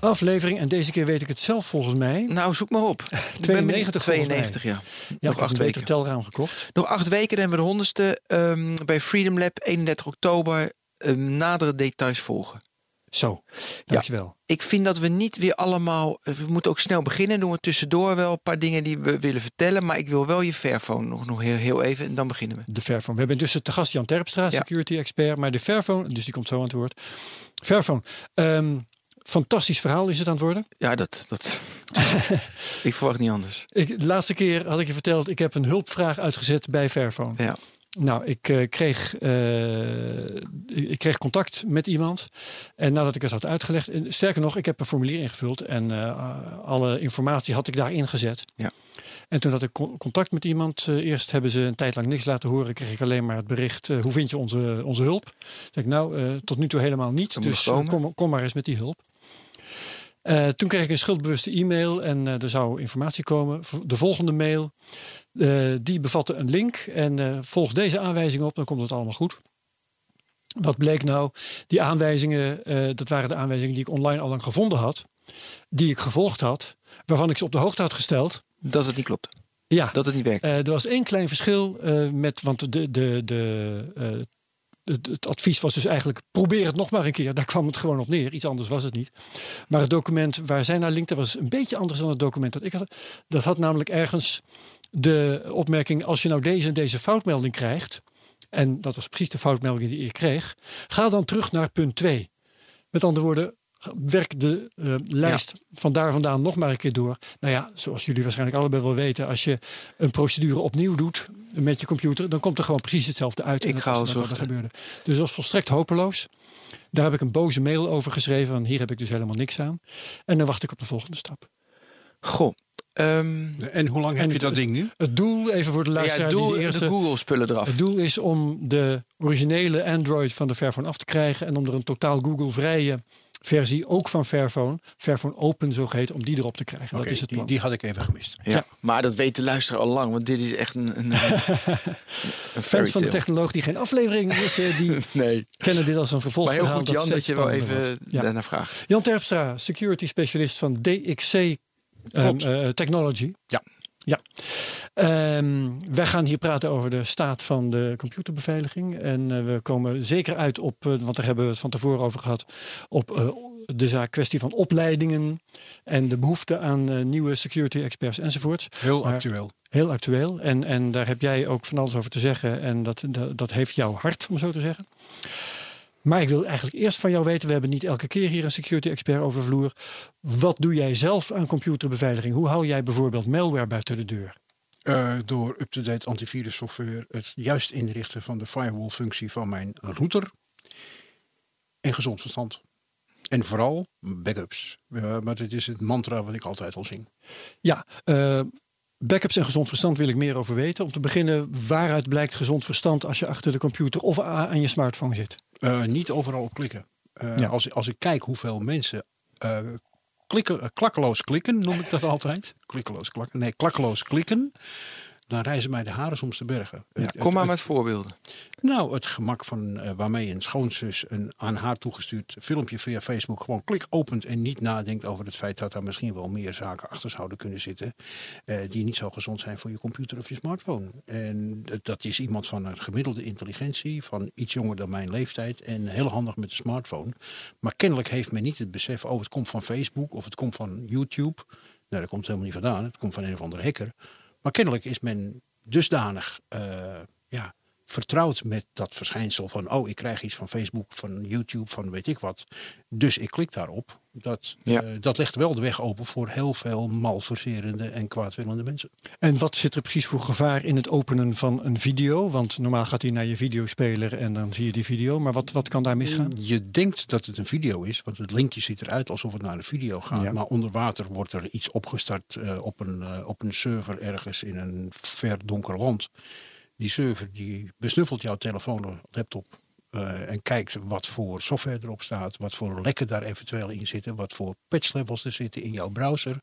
aflevering. En deze keer weet ik het zelf volgens mij. Nou, zoek maar op. 92 92, ja. Ja, Nog acht weken. telraam gekocht. Nog acht weken, dan hebben we de honderdste ehm, bij Freedom Lab, 31 oktober. ehm, nadere details volgen. Zo, dankjewel. Ik vind dat we niet weer allemaal... eh, We moeten ook snel beginnen. Doen we tussendoor wel een paar dingen die we willen vertellen. Maar ik wil wel je Fairphone nog, nog heel, heel even. En dan beginnen we. De Fairphone. We hebben dus te gast Jan Terpstra, Ja. security expert. Maar de Fairphone, dus die komt zo aan het woord. Fairphone. ehm, fantastisch verhaal is het aan het worden. Ja, dat... dat ik verwacht niet anders. Ik, de laatste keer had ik je verteld, ik heb een hulpvraag uitgezet bij Fairphone. Ja. Nou, ik, eh, kreeg, eh, ik kreeg contact met iemand. En nadat ik het had uitgelegd. En sterker nog, ik heb een formulier ingevuld. En eh, alle informatie had ik daarin gezet. Ja. En toen had ik con- contact met iemand. eerst hebben ze een tijd lang niks laten horen. Kreeg ik alleen maar het bericht. hoe vind je onze, onze hulp? Zeg ik, nou, tot nu toe helemaal niet. Dus kom, kom maar eens met die hulp. Eh, toen kreeg ik een schuldbewuste e-mail en eh, er zou informatie komen. De volgende mail, eh, die bevatte een link. En volg deze aanwijzing op, dan komt het allemaal goed. Wat bleek nou? Die aanwijzingen, dat waren de aanwijzingen die ik online al lang gevonden had. Die ik gevolgd had, waarvan ik ze op de hoogte had gesteld. Dat het niet klopt. Ja, Dat het niet werkt. er was één klein verschil met, want de, de, de, het, advies was dus eigenlijk probeer het nog maar een keer. Daar kwam het gewoon op neer. Iets anders was het niet. Maar het document waar zij naar linkte was een beetje anders dan het document dat ik had. Dat had namelijk ergens de opmerking als je nou deze en deze foutmelding krijgt. En dat was precies de foutmelding die ik kreeg. Ga dan terug naar punt 2. Met andere woorden, werk de eh, lijst van daar vandaan nog maar een keer door. Nou ja, zoals jullie waarschijnlijk allebei wel weten, als je een procedure opnieuw doet met je computer, dan komt er gewoon precies hetzelfde uit. En Ik dat ga al zorgen. gebeurde. Dus dat was volstrekt hopeloos. Daar heb ik een boze mail over geschreven, want hier heb ik dus helemaal niks aan. En dan wacht ik op de volgende stap. Goh. ehm, En hoe lang heb je dat het- ding nu? Het doel, even voor de ja, luisteraar doe die de de eerste... Google spullen eraf. Het doel is om de originele Android van de Fairphone af te krijgen en om er een totaal Google-vrije versie, ook van Fairphone, Fairphone Open zo heet, om die erop te krijgen. Oké, dat is het die, plan. die had ik even gemist. Ja. Ja. Maar dat weet de luisteraar al lang, want dit is echt een, een, een Fans van de technoloog die geen aflevering missen, die Nee. kennen dit als een vervolg. Maar heel goed, Jan, dat je wel even Ja. daarnaar vraagt. Jan Terpstra, security specialist van DXC Klopt. eh, Technology. Ja. Ja. Ehm, wij gaan hier praten over de staat van de computerbeveiliging. En eh, we komen zeker uit op, eh, want daar hebben we het van tevoren over gehad, op eh, de zaak kwestie van opleidingen en de behoefte aan nieuwe security experts enzovoorts. Heel Maar- actueel. Heel actueel. En, en daar heb jij ook van alles over te zeggen. En dat, dat, dat heeft jouw hart, om zo te zeggen. Maar ik wil eigenlijk eerst van jou weten, we hebben niet elke keer hier een security expert over vloer. Wat doe jij zelf aan computerbeveiliging? Hoe hou jij bijvoorbeeld malware buiten de deur? Eh, door up-to-date antivirussoftware, het juist inrichten van de firewall-functie van mijn router en gezond verstand. En vooral backups. Eh, maar dit is het mantra wat ik altijd al zing. Ja, eh, backups en gezond verstand wil ik meer over weten. Om te beginnen, waaruit blijkt gezond verstand als je achter de computer of aan je smartphone zit? Eh, niet overal op klikken. Ja. als, als ik kijk hoeveel mensen eh, klikken, klakkeloos klikken, noem ik dat altijd. Klikkeloos klakken. Nee, klakkeloos klikken. Dan reizen mij de haren soms te bergen. Het- Kom maar het- met voorbeelden. Nou, het gemak van eh, waarmee een schoonzus een aan haar toegestuurd filmpje via Facebook gewoon klik opent en niet nadenkt over het feit dat er misschien wel meer zaken achter zouden kunnen zitten eh, die niet zo gezond zijn voor je computer of je smartphone. En dat- dat is iemand van een gemiddelde intelligentie, van iets jonger dan mijn leeftijd en heel handig met de smartphone. Maar kennelijk heeft men niet het besef, oh het komt van Facebook of het komt van YouTube. Nou, dat komt helemaal niet vandaan. Het komt van een of andere hacker. Maar kennelijk is men dusdanig eh, ja, vertrouwd met dat verschijnsel van, oh, ik krijg iets van Facebook, van YouTube, van weet ik wat. Dus ik klik daarop. Dat, Ja. eh, dat legt wel de weg open voor heel veel malverserende en kwaadwillende mensen. En wat zit er precies voor gevaar in het openen van een video? Want normaal gaat hij naar je videospeler en dan zie je die video. Maar wat, wat kan daar misgaan? Je denkt dat het een video is, want het linkje ziet eruit alsof het naar een video gaat. Ja. Maar onder water wordt er iets opgestart eh, op, een, eh, op een server ergens in een ver donker land. Die server die besnuffelt jouw telefoon of laptop. eh, en kijkt wat voor software erop staat, wat voor lekken daar eventueel in zitten, wat voor patch levels er zitten in jouw browser.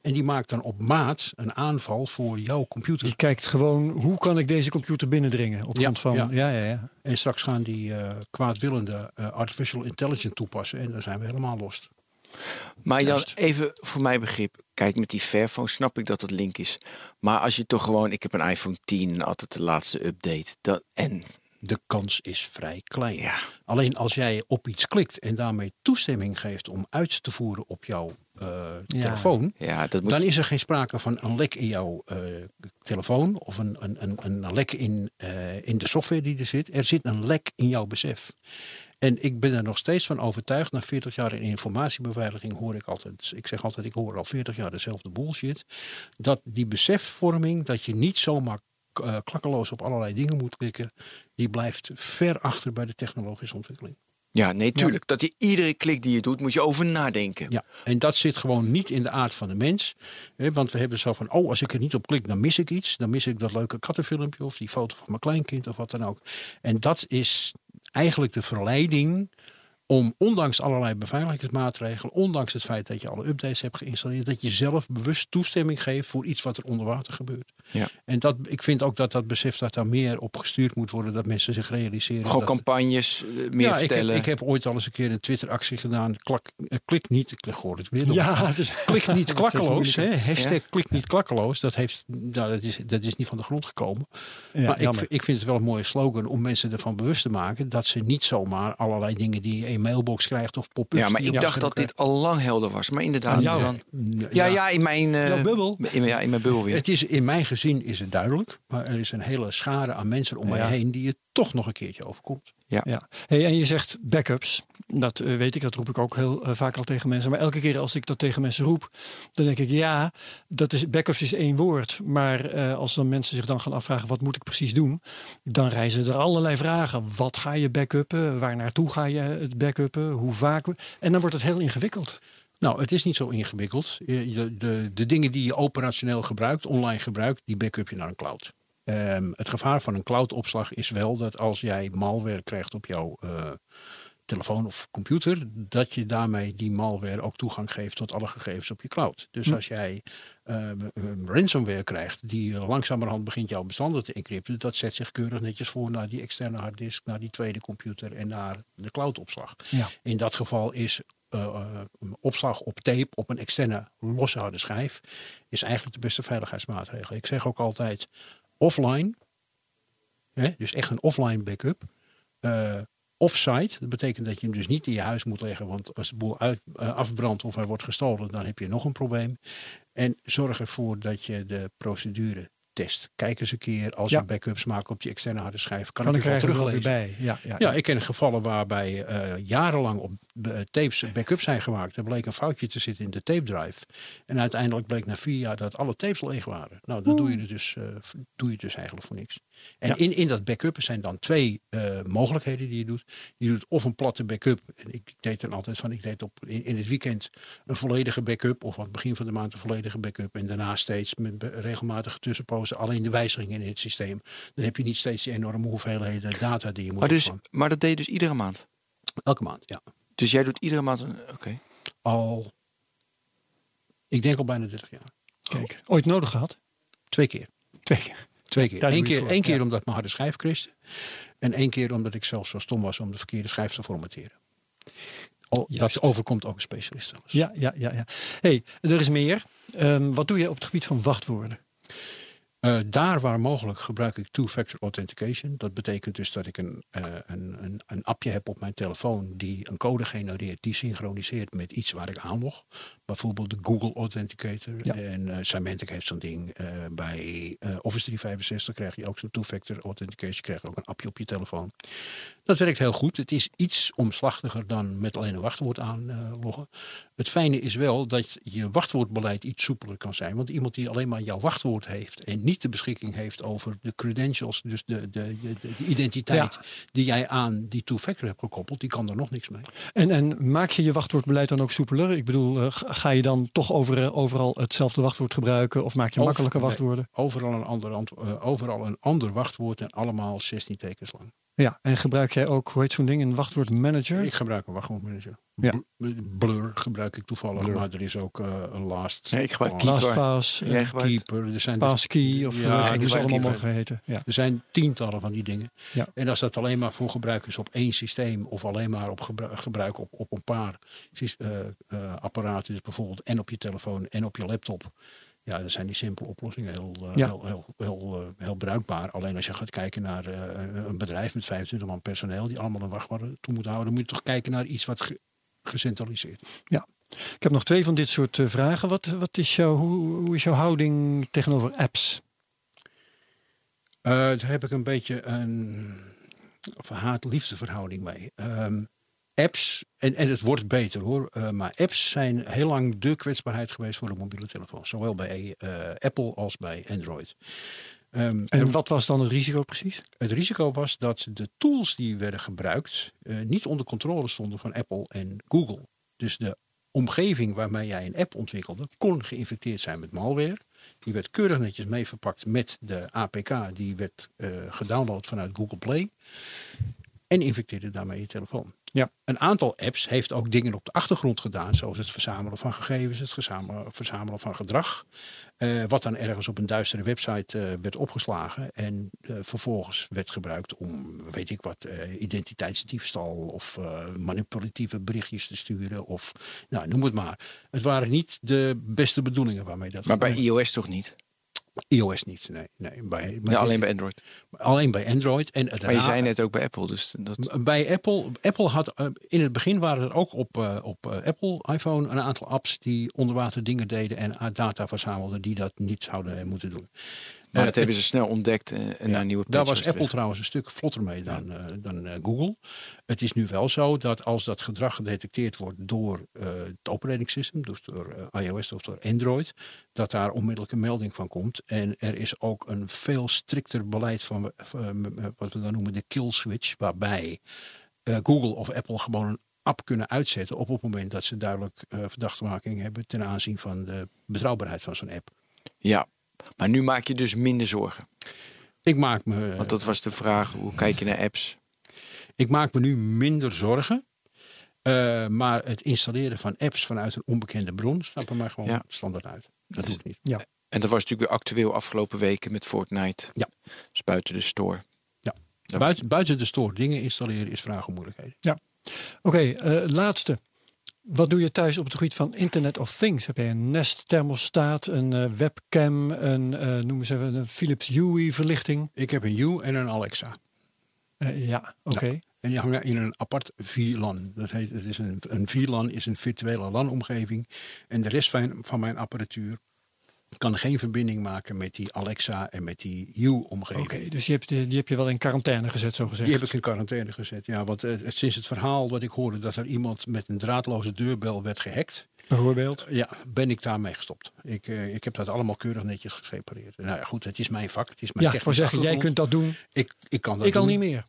En die maakt dan op maat een aanval voor jouw computer. Die kijkt gewoon, hoe kan ik deze computer binnendringen? Op Ja, grond van, ja. ja, ja, ja. En straks gaan die eh, kwaadwillende eh, artificial intelligence toepassen en dan zijn we helemaal los. Maar Jan, even voor mijn begrip. Kijk, met die Fairphone snap ik dat het link is. Maar als je toch gewoon... Ik heb een iPhone 10 en altijd de laatste update. Dat, en De kans is vrij klein. ja, Alleen als jij op iets klikt en daarmee toestemming geeft om uit te voeren op jouw eh, Ja. telefoon, ja, dat moet... dan is er geen sprake van een lek in jouw eh, telefoon of een, een, een, een lek in, eh, in de software die er zit. Er zit een lek in jouw besef. En ik ben er nog steeds van overtuigd. Na 40 jaar in informatiebeveiliging hoor ik altijd, ik zeg altijd, ik hoor al 40 jaar dezelfde bullshit. Dat die besefvorming, dat je niet zomaar eh, klakkeloos op allerlei dingen moet klikken, die blijft ver achter bij de technologische ontwikkeling. Ja, nee, tuurlijk. Dat je iedere klik die je doet, moet je over nadenken. Ja, en dat zit gewoon niet in de aard van de mens. Hè, want we hebben zo van, oh, als ik er niet op klik, dan mis ik iets. Dan mis ik dat leuke kattenfilmpje of die foto van mijn kleinkind of wat dan ook. En dat is eigenlijk de verleiding om ondanks allerlei beveiligingsmaatregelen, ondanks het feit dat je alle updates hebt geïnstalleerd, dat je zelf bewust toestemming geeft voor iets wat er onder water gebeurt. Ja. En dat, ik vind ook dat dat besef dat daar meer op gestuurd moet worden, dat mensen zich realiseren. Gewoon dat, campagnes, eh, meer ja, ik heb, vertellen. ik heb ooit al eens een keer een Twitter-actie gedaan. Klak, eh, klik niet, ik hoor het weer. Ja, het is Klik niet klakkeloos. Hè? Hashtag Ja. klik niet klakkeloos. Dat, heeft, nou, dat, is, dat is niet van de grond gekomen. Ja, maar ik, ik vind het wel een mooie slogan om mensen ervan bewust te maken. Dat ze niet zomaar allerlei dingen die je in je mailbox krijgt of pop-ups. ja, maar ik dacht dat dit al lang helder was. Maar inderdaad, Ja, dan, ja, ja, in mijn... eh, bubbel. In, ja, in mijn bubbel weer. Het is, in mijn gezin is het duidelijk. Maar er is een hele schare aan mensen om mij Ja. heen die het toch nog een keertje overkomt. Ja. Hey, en je zegt backups. Dat eh, weet ik, dat roep ik ook heel eh, vaak al tegen mensen. Maar elke keer als ik dat tegen mensen roep, dan denk ik ja, dat is, backups is één woord. Maar eh, als dan mensen zich dan gaan afvragen wat moet ik precies doen, dan reizen er allerlei vragen. Wat ga je backuppen? Waar naartoe ga je het backuppen? Hoe vaak? En dan wordt het heel ingewikkeld. Nou, het is niet zo ingewikkeld. De, de, de dingen die je operationeel gebruikt, online gebruikt, die backup je naar een cloud. Ehm, het gevaar van een cloudopslag is wel dat als jij malware krijgt op jouw eh, telefoon of computer, dat je daarmee die malware ook toegang geeft tot alle gegevens op je cloud. Dus als jij ehm, ransomware krijgt die eh, langzamerhand begint jouw bestanden te encrypten, dat zet zich keurig netjes voor naar die externe harddisk, naar die tweede computer en naar de cloudopslag. Ja. In dat geval is eh, eh, opslag op tape op een externe losse schijf is eigenlijk de beste veiligheidsmaatregel. Ik zeg ook altijd offline, hè, dus echt een offline backup. eh offsite, dat betekent dat je hem dus niet in je huis moet leggen, want als de boel uit, afbrandt of hij wordt gestolen, dan heb je nog een probleem. En zorg ervoor dat je de procedure test. Kijk eens een keer als je backups maakt op die externe harde schijf. Kan, Kan ik ik het er teruglezen? bij. Ja, ja, Ja, ik ken gevallen waarbij eh, jarenlang op eh, tapes backups zijn gemaakt. Er bleek een foutje te zitten in de tape drive. En uiteindelijk bleek na vier jaar dat alle tapes leeg waren. Nou, dan doe je, het dus, eh, doe je dus eigenlijk voor niks. En Ja. in, in dat backup zijn dan twee eh, mogelijkheden die je doet. Je doet of een platte backup. En ik, ik deed dan altijd van, ik deed op, in, in het weekend een volledige backup. Of aan het begin van de maand een volledige backup. En daarna steeds met regelmatige tussenpozen alleen de wijzigingen in het systeem. Dan heb je niet steeds die enorme hoeveelheden data die je moet maar, dus, maar dat deed je dus iedere maand. Elke maand, ja. Dus jij doet iedere maand een... Oké. Al, ik denk al bijna 30 jaar. Kijk, ooit nodig gehad? Twee keer. Twee keer. Twee keer. Eén keer, één keer omdat mijn harde schijf christen. En één keer omdat ik zelf zo stom was om de verkeerde schijf te formateren. Dat overkomt ook een specialist. Ja, ja, ja. ja. hey, er is meer. Ehm, wat doe je op het gebied van wachtwoorden? Uh, daar waar mogelijk gebruik ik two-factor authentication. Dat betekent dus dat ik een, uh, een, een, een, appje heb op mijn telefoon die een code genereert, die synchroniseert met iets waar ik aanlog. Bijvoorbeeld de Google Authenticator. Ja. En uh, Symantec heeft zo'n ding. bij Office 365 krijg je ook zo'n two-factor authentication. Krijg je ook een appje op je telefoon. Dat werkt heel goed. Het is iets omslachtiger dan met alleen een wachtwoord aanloggen. het fijne is wel dat je wachtwoordbeleid iets soepeler kan zijn. Want iemand die alleen maar jouw wachtwoord heeft en niet de beschikking heeft over de credentials, dus de, de, de, de identiteit die jij aan die two-factor hebt gekoppeld, die kan er nog niks mee. En, en maak je je wachtwoordbeleid dan ook soepeler? Ik bedoel, uh, ga je dan toch over, overal hetzelfde wachtwoord gebruiken of maak je makkelijke wachtwoorden? Nee, overal, een ander, uh, overal een ander wachtwoord en allemaal 16 tekens lang. Ja, en gebruik jij ook, hoe heet zo'n ding, een wachtwoordmanager? Ik gebruik een wachtwoordmanager. Ja. Blur gebruik ik toevallig, Blur. maar er is ook uh, een Last. Nee, ik gebruik LastPass, uh, Keeper. Er zijn Passkey of ja, hoe ze allemaal mogen heten. Ja. Er zijn tientallen van die dingen. Ja. En als dat alleen maar voor gebruik is op één systeem of alleen maar op gebruik, gebruik op, op een paar uh, apparaten, dus bijvoorbeeld en op je telefoon en op je laptop ja, dan zijn die simpele oplossingen heel, uh, ja. heel, heel, heel, uh, heel, bruikbaar. Alleen als je gaat kijken naar uh, een bedrijf met 25 man personeel die allemaal een wachtwoord toe moet houden, dan moet je toch kijken naar iets wat ge gecentraliseerd. Ja. Ik heb nog twee van dit soort vragen. Wat, wat is jouw, hoe, hoe is jouw houding tegenover apps? daar heb ik een beetje een haat-liefde verhouding mee. Um, apps, en, en het wordt beter hoor, uh, maar apps zijn heel lang de kwetsbaarheid geweest voor de mobiele telefoon. Zowel bij uh, Apple als bij Android. Um, en er, wat was dan het risico precies? Het risico was dat de tools die werden gebruikt uh, niet onder controle stonden van Apple en Google. Dus de omgeving waarmee jij een app ontwikkelde kon geïnfecteerd zijn met malware. Die werd keurig netjes mee verpakt met de APK die werd gedownload vanuit Google Play. En infecteerde daarmee je telefoon. Ja. Een aantal apps heeft ook dingen op de achtergrond gedaan, zoals het verzamelen van gegevens, het verzamelen, van gedrag. Uh, wat dan ergens op een duistere website uh, werd opgeslagen en uh, vervolgens werd gebruikt om, weet ik wat, identiteitsdiefstal of manipulatieve berichtjes te sturen of, nou, noem het maar. Het waren niet de beste bedoelingen waarmee dat. Maar bij iOS toch niet? iOS niet, nee. nee, bij, ja, alleen bij Android. Alleen bij Android. En maar je zei net ook bij Apple. Dus dat... Bij Apple, Apple had in het begin waren er ook op, uh, op Apple iPhone een aantal apps die onderwater dingen deden en data verzamelden die dat niet zouden moeten doen. Maar dat hebben ze snel ontdekt en ja, naar nieuwe Daar was Apple trouwens een stuk vlotter mee dan, uh, dan uh, Google. Het is nu wel zo dat als dat gedrag gedetecteerd wordt door uh, het operating system, dus door iOS of door Android, dat daar onmiddellijk een melding van komt. En er is ook een veel strikter beleid van wat we dan noemen de kill switch, waarbij Google of Apple gewoon een app kunnen uitzetten op het moment dat ze duidelijk verdachtmaking hebben ten aanzien van de betrouwbaarheid van zo'n app. Ja, maar nu maak je dus minder zorgen. Ik maak me. Want dat was de vraag: hoe kijk je naar apps? Ik maak me nu minder zorgen. Uh, maar het installeren van apps vanuit een onbekende bron staat bij mij gewoon ja. standaard uit. Dat doe ik niet. Ja. En dat was natuurlijk weer actueel afgelopen weken met Fortnite. Ja. Dus buiten de store. Ja. Buiten, buiten de store dingen installeren is vraag om moeilijkheden. Ja. Oké, okay, uh, laatste. Wat doe je thuis op het gebied van Internet of Things? Heb je een Nest thermostaat, een uh, webcam, een, uh, noem eens even een Philips Hue verlichting? Ik heb een Hue en een Alexa. Uh, ja, oké. Okay. Ja. En die hangen in een apart VLAN. Dat heet, het is een, een VLAN is een virtuele LAN-omgeving. En de rest van, van mijn apparatuur kan geen verbinding maken met die Alexa en met die Hue-omgeving. Oké, okay, dus die heb, je, die heb je wel in quarantaine gezet, zo gezegd? Die heb ik in quarantaine gezet, ja. Want uh, sinds het verhaal dat ik hoorde dat er iemand met een draadloze deurbel werd gehackt... Bijvoorbeeld? Ja, ben ik daarmee gestopt. Ik, uh, ik heb dat allemaal keurig netjes gesepareerd. Nou ja, goed, het is mijn vak. Het is mijn ja, ik zeggen, jij kunt dat doen. Ik, ik kan dat Ik doen. al niet meer.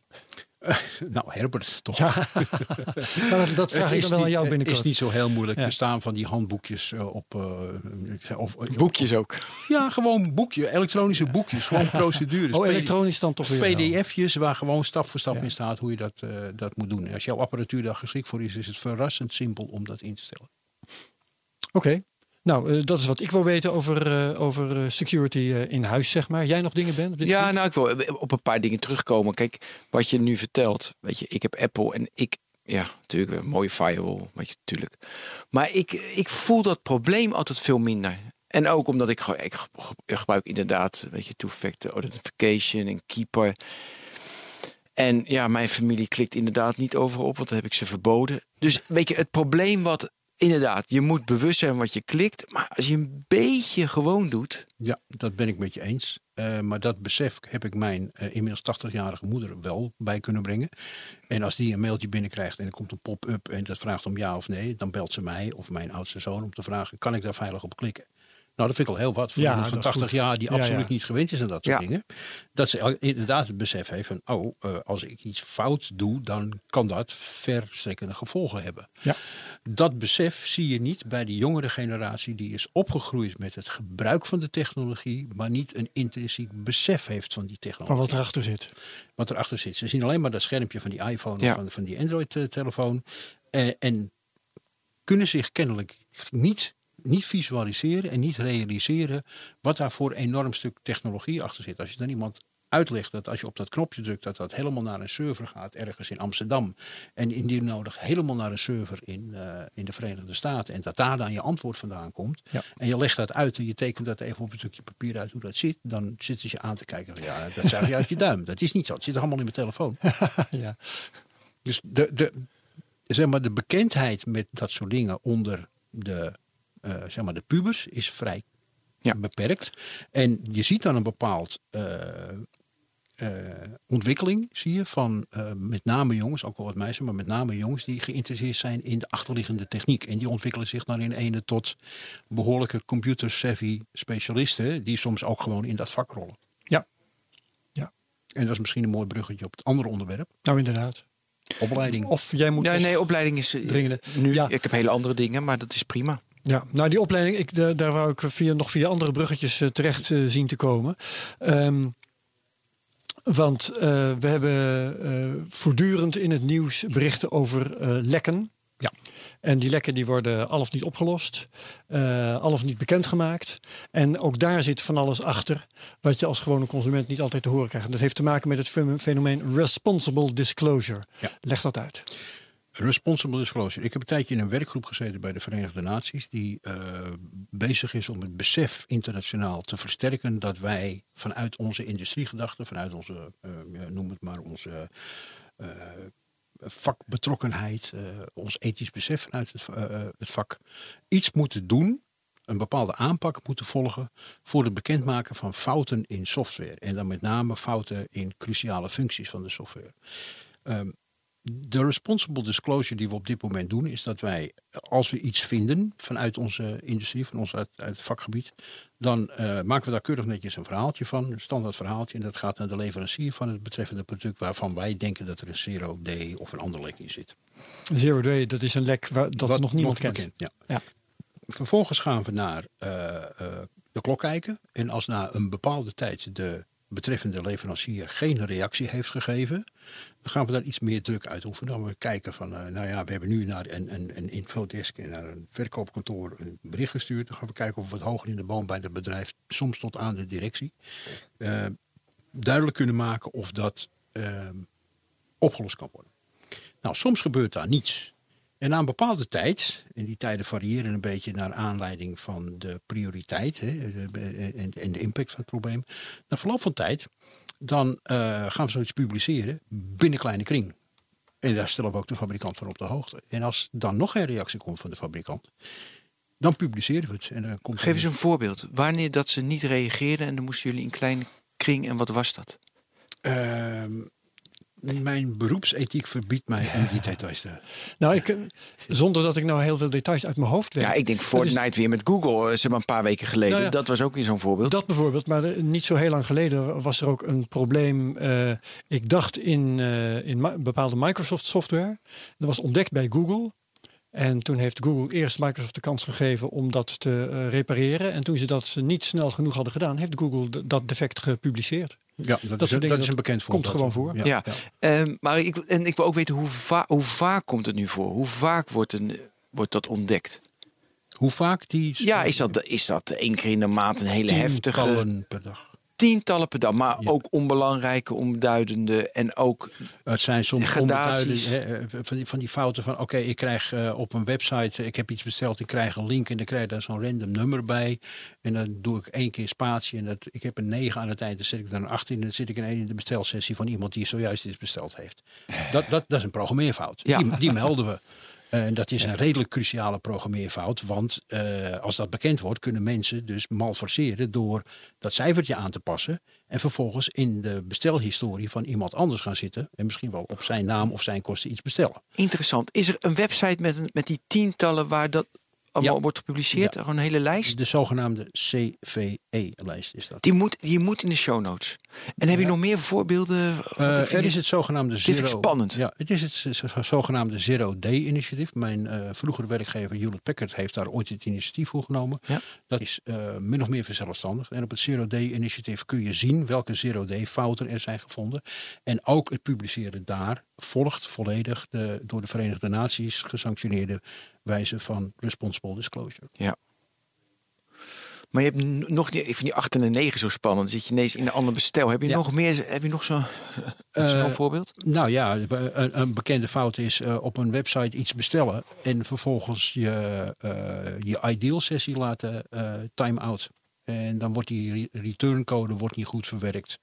Uh, nou, Herbert, toch. Ja. maar dat vraag ik dan wel niet, aan jou binnenkort. Het is niet zo heel moeilijk. Ja. Er staan van die handboekjes uh, op... Uh, of, boekjes ook? Ja, gewoon boekje, elektronische boekjes. Gewoon procedures. Oh, elektronisch dan toch weer PDF'jes waar gewoon stap voor stap ja. in staat hoe je dat, uh, dat moet doen. Als jouw apparatuur daar geschikt voor is, is het verrassend simpel om dat in te stellen. Oké. Okay. Nou, uh, dat is wat ik wil weten over, uh, over uh, security in huis, zeg maar. Jij nog dingen bent? Ja, punt? nou, ik wil op een paar dingen terugkomen. Kijk, wat je nu vertelt. Weet je, ik heb Apple en ik. Ja, natuurlijk, een mooie firewall. Weet je, natuurlijk. Maar ik, ik voel dat probleem altijd veel minder. En ook omdat ik, gewoon- ik ge- gebruik inderdaad, weet je, two-factor authentication en keeper. En ja, mijn familie klikt inderdaad niet overal op, want dan heb ik ze verboden. Dus weet je, het probleem wat inderdaad, je moet bewust zijn wat je klikt. Maar als je een beetje gewoon doet, Ja, dat ben ik met je eens. Eh, maar dat besef heb ik mijn eh, inmiddels 80-jarige moeder wel bij kunnen brengen. En als die een mailtje binnenkrijgt en er komt een pop-up en dat vraagt om ja of nee, dan belt ze mij of mijn oudste zoon om te vragen: kan ik daar veilig op klikken? Nou, dat vind ik al heel wat voor Ja, iemand van dat is 80 goed. jaar die Ja, absoluut ja. niet gewend is aan dat soort Ja. dingen. Dat ze inderdaad het besef heeft van, oh, eh, als ik iets fout doe, dan kan dat verstrekkende gevolgen hebben. Ja. Dat besef zie je niet bij de jongere generatie die is opgegroeid met het gebruik van de technologie, maar niet een intrinsiek besef heeft van die technologie. Van wat erachter zit. wat erachter zit. Ze zien alleen maar dat schermpje van die iPhone Ja. of van, van die Android-telefoon. Eh, en kunnen zich kennelijk niet, niet visualiseren en niet realiseren wat daar voor enorm stuk technologie achter zit. Als je dan iemand uitlegt dat als je op dat knopje drukt, dat dat helemaal naar een server gaat ergens in Amsterdam. En indien nodig helemaal naar een server in, eh, in de Verenigde Staten. En dat daar dan je antwoord vandaan komt. Ja. En je legt dat uit en je tekent dat even op een stukje papier uit hoe dat zit. Dan zitten ze je aan te kijken. van, Ja, dat zuig je uit je duim. Dat is niet zo. Het zit allemaal in mijn telefoon. ja. Dus de, de, zeg maar, de bekendheid met dat soort dingen onder de, eh, zeg maar de pubers is vrij Ja. beperkt. En je ziet dan een bepaald eh, eh, ontwikkeling, zie je, van eh, met name jongens, ook wel wat meisjes, maar met name jongens die geïnteresseerd zijn in de achterliggende techniek. En die ontwikkelen zich dan in ene tot behoorlijke computer-savvy specialisten, die soms ook gewoon in dat vak rollen. Ja. Ja. En dat is misschien een mooi bruggetje op het andere onderwerp, Nou, inderdaad. opleiding. Of jij moet. nog- nee, opleiding is Dringende. nu. Ja. Ik heb hele andere dingen, maar dat is prima. Ja, nou die opleiding, ik, da- daar wou ik via, nog via andere bruggetjes eh, terecht eh, zien te komen. Ehm, want eh, we hebben voortdurend in het nieuws berichten over lekken. Ja. En die lekken die worden al of niet opgelost, al of niet bekendgemaakt. En ook daar zit van alles achter, wat je als gewone consument niet altijd te horen krijgt. Dat heeft te maken met het fen- fenomeen responsible disclosure. Ja. Leg dat uit. Responsible disclosure. Ik heb een tijdje in een werkgroep gezeten bij de Verenigde Naties. Die eh, bezig is om het besef internationaal te versterken. Dat wij vanuit onze industriegedachten, vanuit onze, eh, noem het maar, onze eh, vakbetrokkenheid. ons ethisch besef vanuit het, het vak. Iets moeten doen. Een bepaalde aanpak moeten volgen voor het bekendmaken van fouten in software. En dan met name fouten in cruciale functies van de software. Ehm, de responsible disclosure die we op dit moment doen, is dat wij, als we iets vinden vanuit onze industrie, van ons uit, uit het vakgebied, dan eh, maken we daar keurig netjes een verhaaltje van, een standaard verhaaltje. En dat gaat naar de leverancier van het betreffende product, waarvan wij denken dat er een zero day of een ander lek in zit. Zero Day, dat is een lek waar, dat Wat nog niemand kent. bekend, ja. Ja. Vervolgens gaan we naar eh, eh, de klok kijken. En als na een bepaalde tijd de betreffende leverancier geen reactie heeft gegeven, dan gaan we daar iets meer druk uit oefenen. Dan we kijken van, eh, nou ja, we hebben nu naar een, een, een infodesk en naar een verkoopkantoor een bericht gestuurd. Dan gaan we kijken of we het hoger in de boom bij het bedrijf, soms tot aan de directie, eh, duidelijk kunnen maken of dat eh, opgelost kan worden. Nou, soms gebeurt daar niets. En na een bepaalde tijd, en die tijden variëren een beetje naar aanleiding van de prioriteit hè, de- en, en de impact van het probleem. Na verloop van tijd, dan eh, gaan we zoiets publiceren binnen kleine kring. En daar stellen we ook de fabrikant van op de hoogte. En als dan nog geen reactie komt van de fabrikant, dan publiceren we het. En dan komt Geef eens een voorbeeld. Wanneer dat ze niet reageerden en dan moesten jullie in kleine kring en wat was dat? Ehm, mijn beroepsethiek verbiedt mij om die details te... Nou, ik, eh, zonder dat ik nou heel veel details uit mijn hoofd weet. Ja, ik denk Het is- Fortnite weer met Google. eh, Ze maar een paar weken geleden. Nou ja. Dat was ook weer zo'n voorbeeld. Dat bijvoorbeeld, maar eh, niet zo heel lang geleden was er ook een probleem. eh, ik dacht in, eh, in bepaalde Microsoft software. Dat was ontdekt bij Google. En toen heeft Google eerst Microsoft de kans gegeven om dat te repareren. En toen ze dat niet snel genoeg hadden gedaan, heeft Google dat defect gepubliceerd. Ja, dat, is, dingen, dat is een bekend komt voorbeeld. gewoon voor. Ja, ja, ja. Ehm, maar ik, en ik wil ook weten hoe, va hoe vaak komt het nu voor? Hoe vaak wordt, een, wordt dat ontdekt? Hoe vaak die... Ja, is dat, is dat één keer in de maand een hele heftige... Tientallen per dag. Tientallen per dag. Maar ook onbelangrijke, onbeduidende en ook Het zijn soms onbeduidende, hè, van, die, van die fouten van... oké, ik krijg eh, op een website, ik heb iets besteld, ik krijg een link... en dan krijg ik daar zo'n random nummer bij. En dan doe ik één keer spatie en dat, ik heb een 9 aan het eind... dan zet ik dan een 8 in en dan zit ik in één in de bestelsessie... van iemand die zojuist iets besteld heeft. Dat, dat, dat is een programmeerfout. Ja. Die, die melden we. En dat is een redelijk cruciale programmeerfout. Want eh, als dat bekend wordt, kunnen mensen dus malforceren door dat cijfertje aan te passen. En vervolgens in de bestelhistorie van iemand anders gaan zitten. En misschien wel op zijn naam of zijn kosten iets bestellen. interessant. Is er een website met, een, met die tientallen waar dat allemaal Ja. wordt gepubliceerd? Gewoon een hele lijst? De zogenaamde CVE-lijst is dat. Die moet, die moet in de show notes. En heb je nog meer voorbeelden? Er is het- zogenaamde Zero. ik spannend. Ja, het is het zogenaamde Zero Day initiatief. Mijn eh, vroegere werkgever Hewlett Packard heeft daar ooit het initiatief voor genomen. Dat is eh, min of meer verzelfstandigd. En op het Zero Day initiatief kun je zien welke Zero Day fouten er zijn gevonden. En ook het publiceren daar volgt volledig de door de Verenigde Naties gesanctioneerde wijze van responsible disclosure. Ja. Maar je hebt nog die, ik vind die 8 en de 9 zo spannend. Dan zit je ineens in een ander bestel. Heb je Ja. nog meer? Heb je nog zo'n Eh, zo'n voorbeeld? Nou ja, een, een bekende fout is eh, op een website iets bestellen en vervolgens je, eh, je ideal sessie laten time-out. En dan wordt die re- returncode wordt niet goed verwerkt.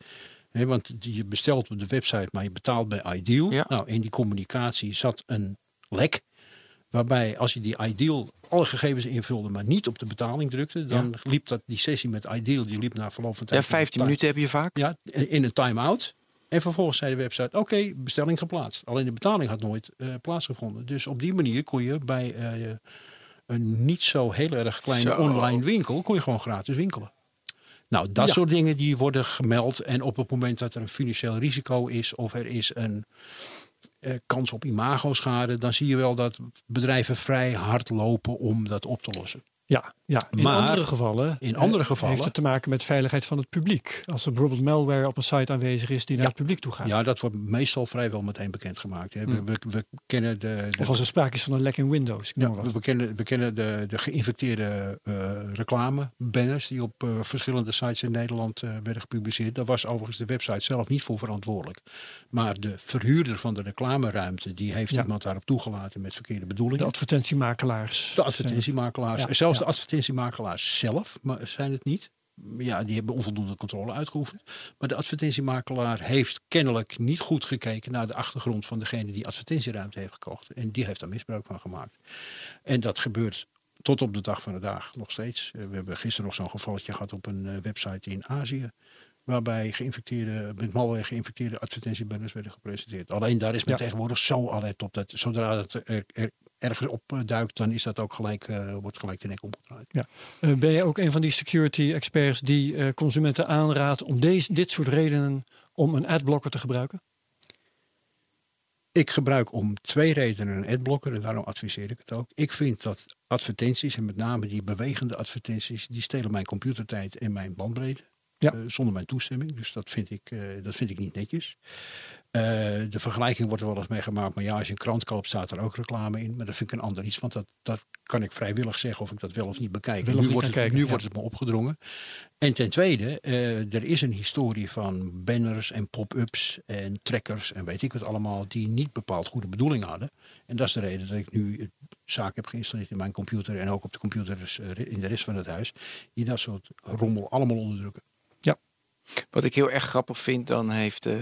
Want je bestelt op de website, maar je betaalt bij Ideal. Ja. Nou, in die communicatie zat een lek. Waarbij als je die Ideal alle gegevens invulde, maar niet op de betaling drukte, dan liep dat, die sessie met Ideal die liep na verloop van tijd. Ja, 15 minuten heb je vaak. Ja, in een time-out. En vervolgens zei de website, oké, bestelling geplaatst. Alleen de betaling had nooit eh, plaatsgevonden. Dus op die manier kon je bij eh, een niet zo heel erg kleine Zo. online winkel... kon je gewoon gratis winkelen. Nou, dat Ja. soort dingen die worden gemeld. En op het moment dat er een financieel risico is... of er is een eh, kans op imagoschade... dan zie je wel dat bedrijven vrij hard lopen om dat op te lossen. Ja, ja. in Maar andere gevallen, in andere gevallen- heeft het te maken met veiligheid van het publiek. Als er bijvoorbeeld malware op een site aanwezig is die naar het publiek toe gaat. Ja, dat wordt meestal vrijwel meteen bekendgemaakt. hè. We, we, we kennen de, de Of als er sprake is van een lek in Windows. Ja, we wat. bekennen, we kennen de, de geïnfecteerde eh reclamebanners die op eh, verschillende sites in Nederland eh, werden gepubliceerd. Daar was overigens de website zelf niet voor verantwoordelijk. Maar de verhuurder van de reclameruimte, die heeft Ja. iemand daarop toegelaten met verkeerde bedoelingen. De advertentiemakelaars. De advertentiemakelaars, Ja, zelfs de advertentiemakelaars zelf maar zijn het niet. Ja, die hebben onvoldoende controle uitgeoefend. Maar de advertentiemakelaar heeft kennelijk niet goed gekeken naar de achtergrond van degene die advertentieruimte heeft gekocht. En die heeft daar misbruik van gemaakt. En dat gebeurt tot op de dag van de dag nog steeds. Eh, We hebben gisteren nog zo'n gevalletje gehad op een eh, website in Azië. Waarbij geïnfecteerde, met malware geïnfecteerde advertentiebanners werden gepresenteerd. Alleen daar is men Ja. tegenwoordig zo alert op dat zodra het er, er ergens op eh, duikt, dan is dat ook gelijk, eh, wordt gelijk de nek omgedraaid. Ja. Eh, ben je ook een van die security experts die consumenten aanraadt om deze, dit soort redenen om een adblocker te gebruiken? Ik gebruik om twee redenen een adblocker en daarom adviseer ik het ook. Ik vind dat advertenties, en met name die bewegende advertenties, die stelen mijn computertijd en mijn bandbreedte. Ja. eh, zonder mijn toestemming. Dus dat vind ik, eh, dat vind ik niet netjes. Eh, de vergelijking wordt er wel eens mee gemaakt. Maar ja, als je een krant koopt, staat er ook reclame in. Maar dat vind ik een ander iets. Want dat, dat kan ik vrijwillig zeggen of ik dat wel of niet bekijk. Nu wordt, het, kijken, nu ja. wordt het me opgedrongen. En ten tweede, er is een historie van banners en pop-ups en trackers en weet ik wat allemaal, die niet bepaald goede bedoelingen hadden. En dat is de reden dat ik nu het zaak heb geïnstalleerd in mijn computer en ook op de computers in de rest van het huis, die dat soort rommel allemaal onderdrukken. Wat ik heel erg grappig vind, dan heeft, eh,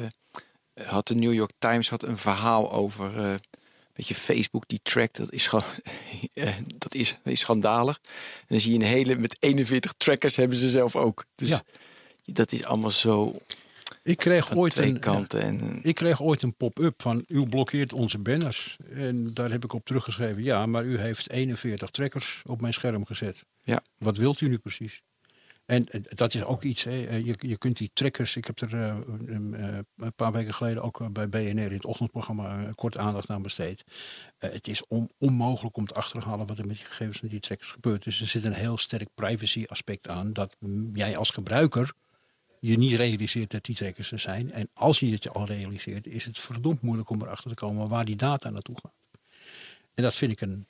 had de New York Times had een verhaal over weet je, Facebook die trackt. Dat is gewoon eh, dat is, is schandalig. En dan zie je een hele met 41 trackers hebben ze zelf ook. Dus Ja. dat is allemaal zo Ik kreeg ooit twee een, kanten. En, Ik kreeg ooit een pop-up van u blokkeert onze banners. En daar heb ik op teruggeschreven, ja, maar u heeft 41 trackers op mijn scherm gezet. Ja. Wat wilt u nu precies? En eh, dat is ook iets. Eh, Je, kunt die trackers, ik heb er eh, een, paar weken geleden ook bij BNR in het ochtendprogramma kort aandacht aan besteed. Het is on- onmogelijk om te achterhalen wat er met die gegevens van die trackers gebeurt. Dus er zit een heel sterk privacy aspect aan dat mm, jij als gebruiker je niet realiseert dat die trackers er zijn. En als je het al realiseert, is het verdomd moeilijk om erachter te komen waar die data naartoe gaat. En dat vind ik een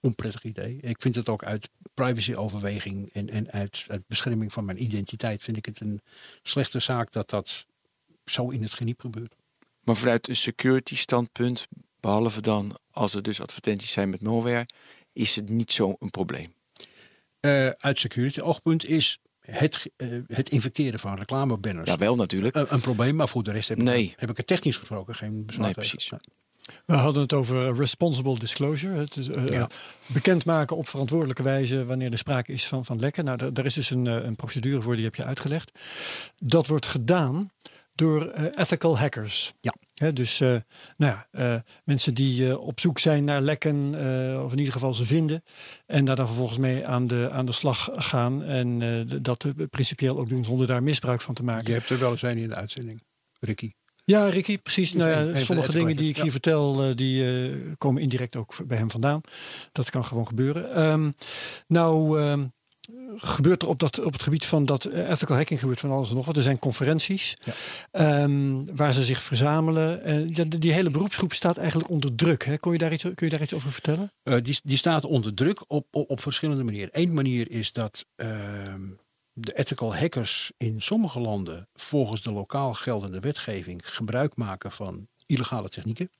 onprettig idee. Ik vind het ook uit privacyoverweging en, en uit, uit bescherming van mijn identiteit vind ik het een slechte zaak dat dat zo in het geniep gebeurt. Maar vanuit een security standpunt, behalve dan als er dus advertenties zijn met malware, is het niet zo'n probleem. Uh, uit security oogpunt is het, uh, het infecteren van reclamebanners. Ja, wel natuurlijk. Een, een, probleem, maar voor de rest heb, nee. ik, heb ik er technisch gesproken geen bezwaar Nee, precies. Nee. We hadden het over responsible disclosure. Het is, uh, ja. bekendmaken op verantwoordelijke wijze wanneer er sprake is van, van lekken. Nou, daar, is dus een, een procedure voor, die heb je uitgelegd. Dat wordt gedaan door uh, ethical hackers. Ja. He, dus uh, nou ja, mensen die op zoek zijn naar lekken, of in ieder geval ze vinden. En daar dan vervolgens mee aan de, aan de slag gaan. En dat principieel ook doen zonder daar misbruik van te maken. Je hebt er wel eens een in de uitzending, Ricky. Ja, Ricky, precies. Nou ja, sommige dingen die ik hier ja. vertel, die uh, komen indirect ook bij hem vandaan. Dat kan gewoon gebeuren. Um, nou, um, gebeurt er op, dat, op het gebied van dat ethical hacking gebeurt van alles en nog wat. Er zijn conferenties ja. um, waar ze zich verzamelen. Uh, die, die, hele beroepsgroep staat eigenlijk onder druk. Hè? Kun, je daar iets, kun je daar iets over vertellen? Uh, die, die staat onder druk op, op, op verschillende manieren. Eén manier is dat de ethical hackers in sommige landen volgens de lokaal geldende wetgeving gebruik maken van illegale technieken.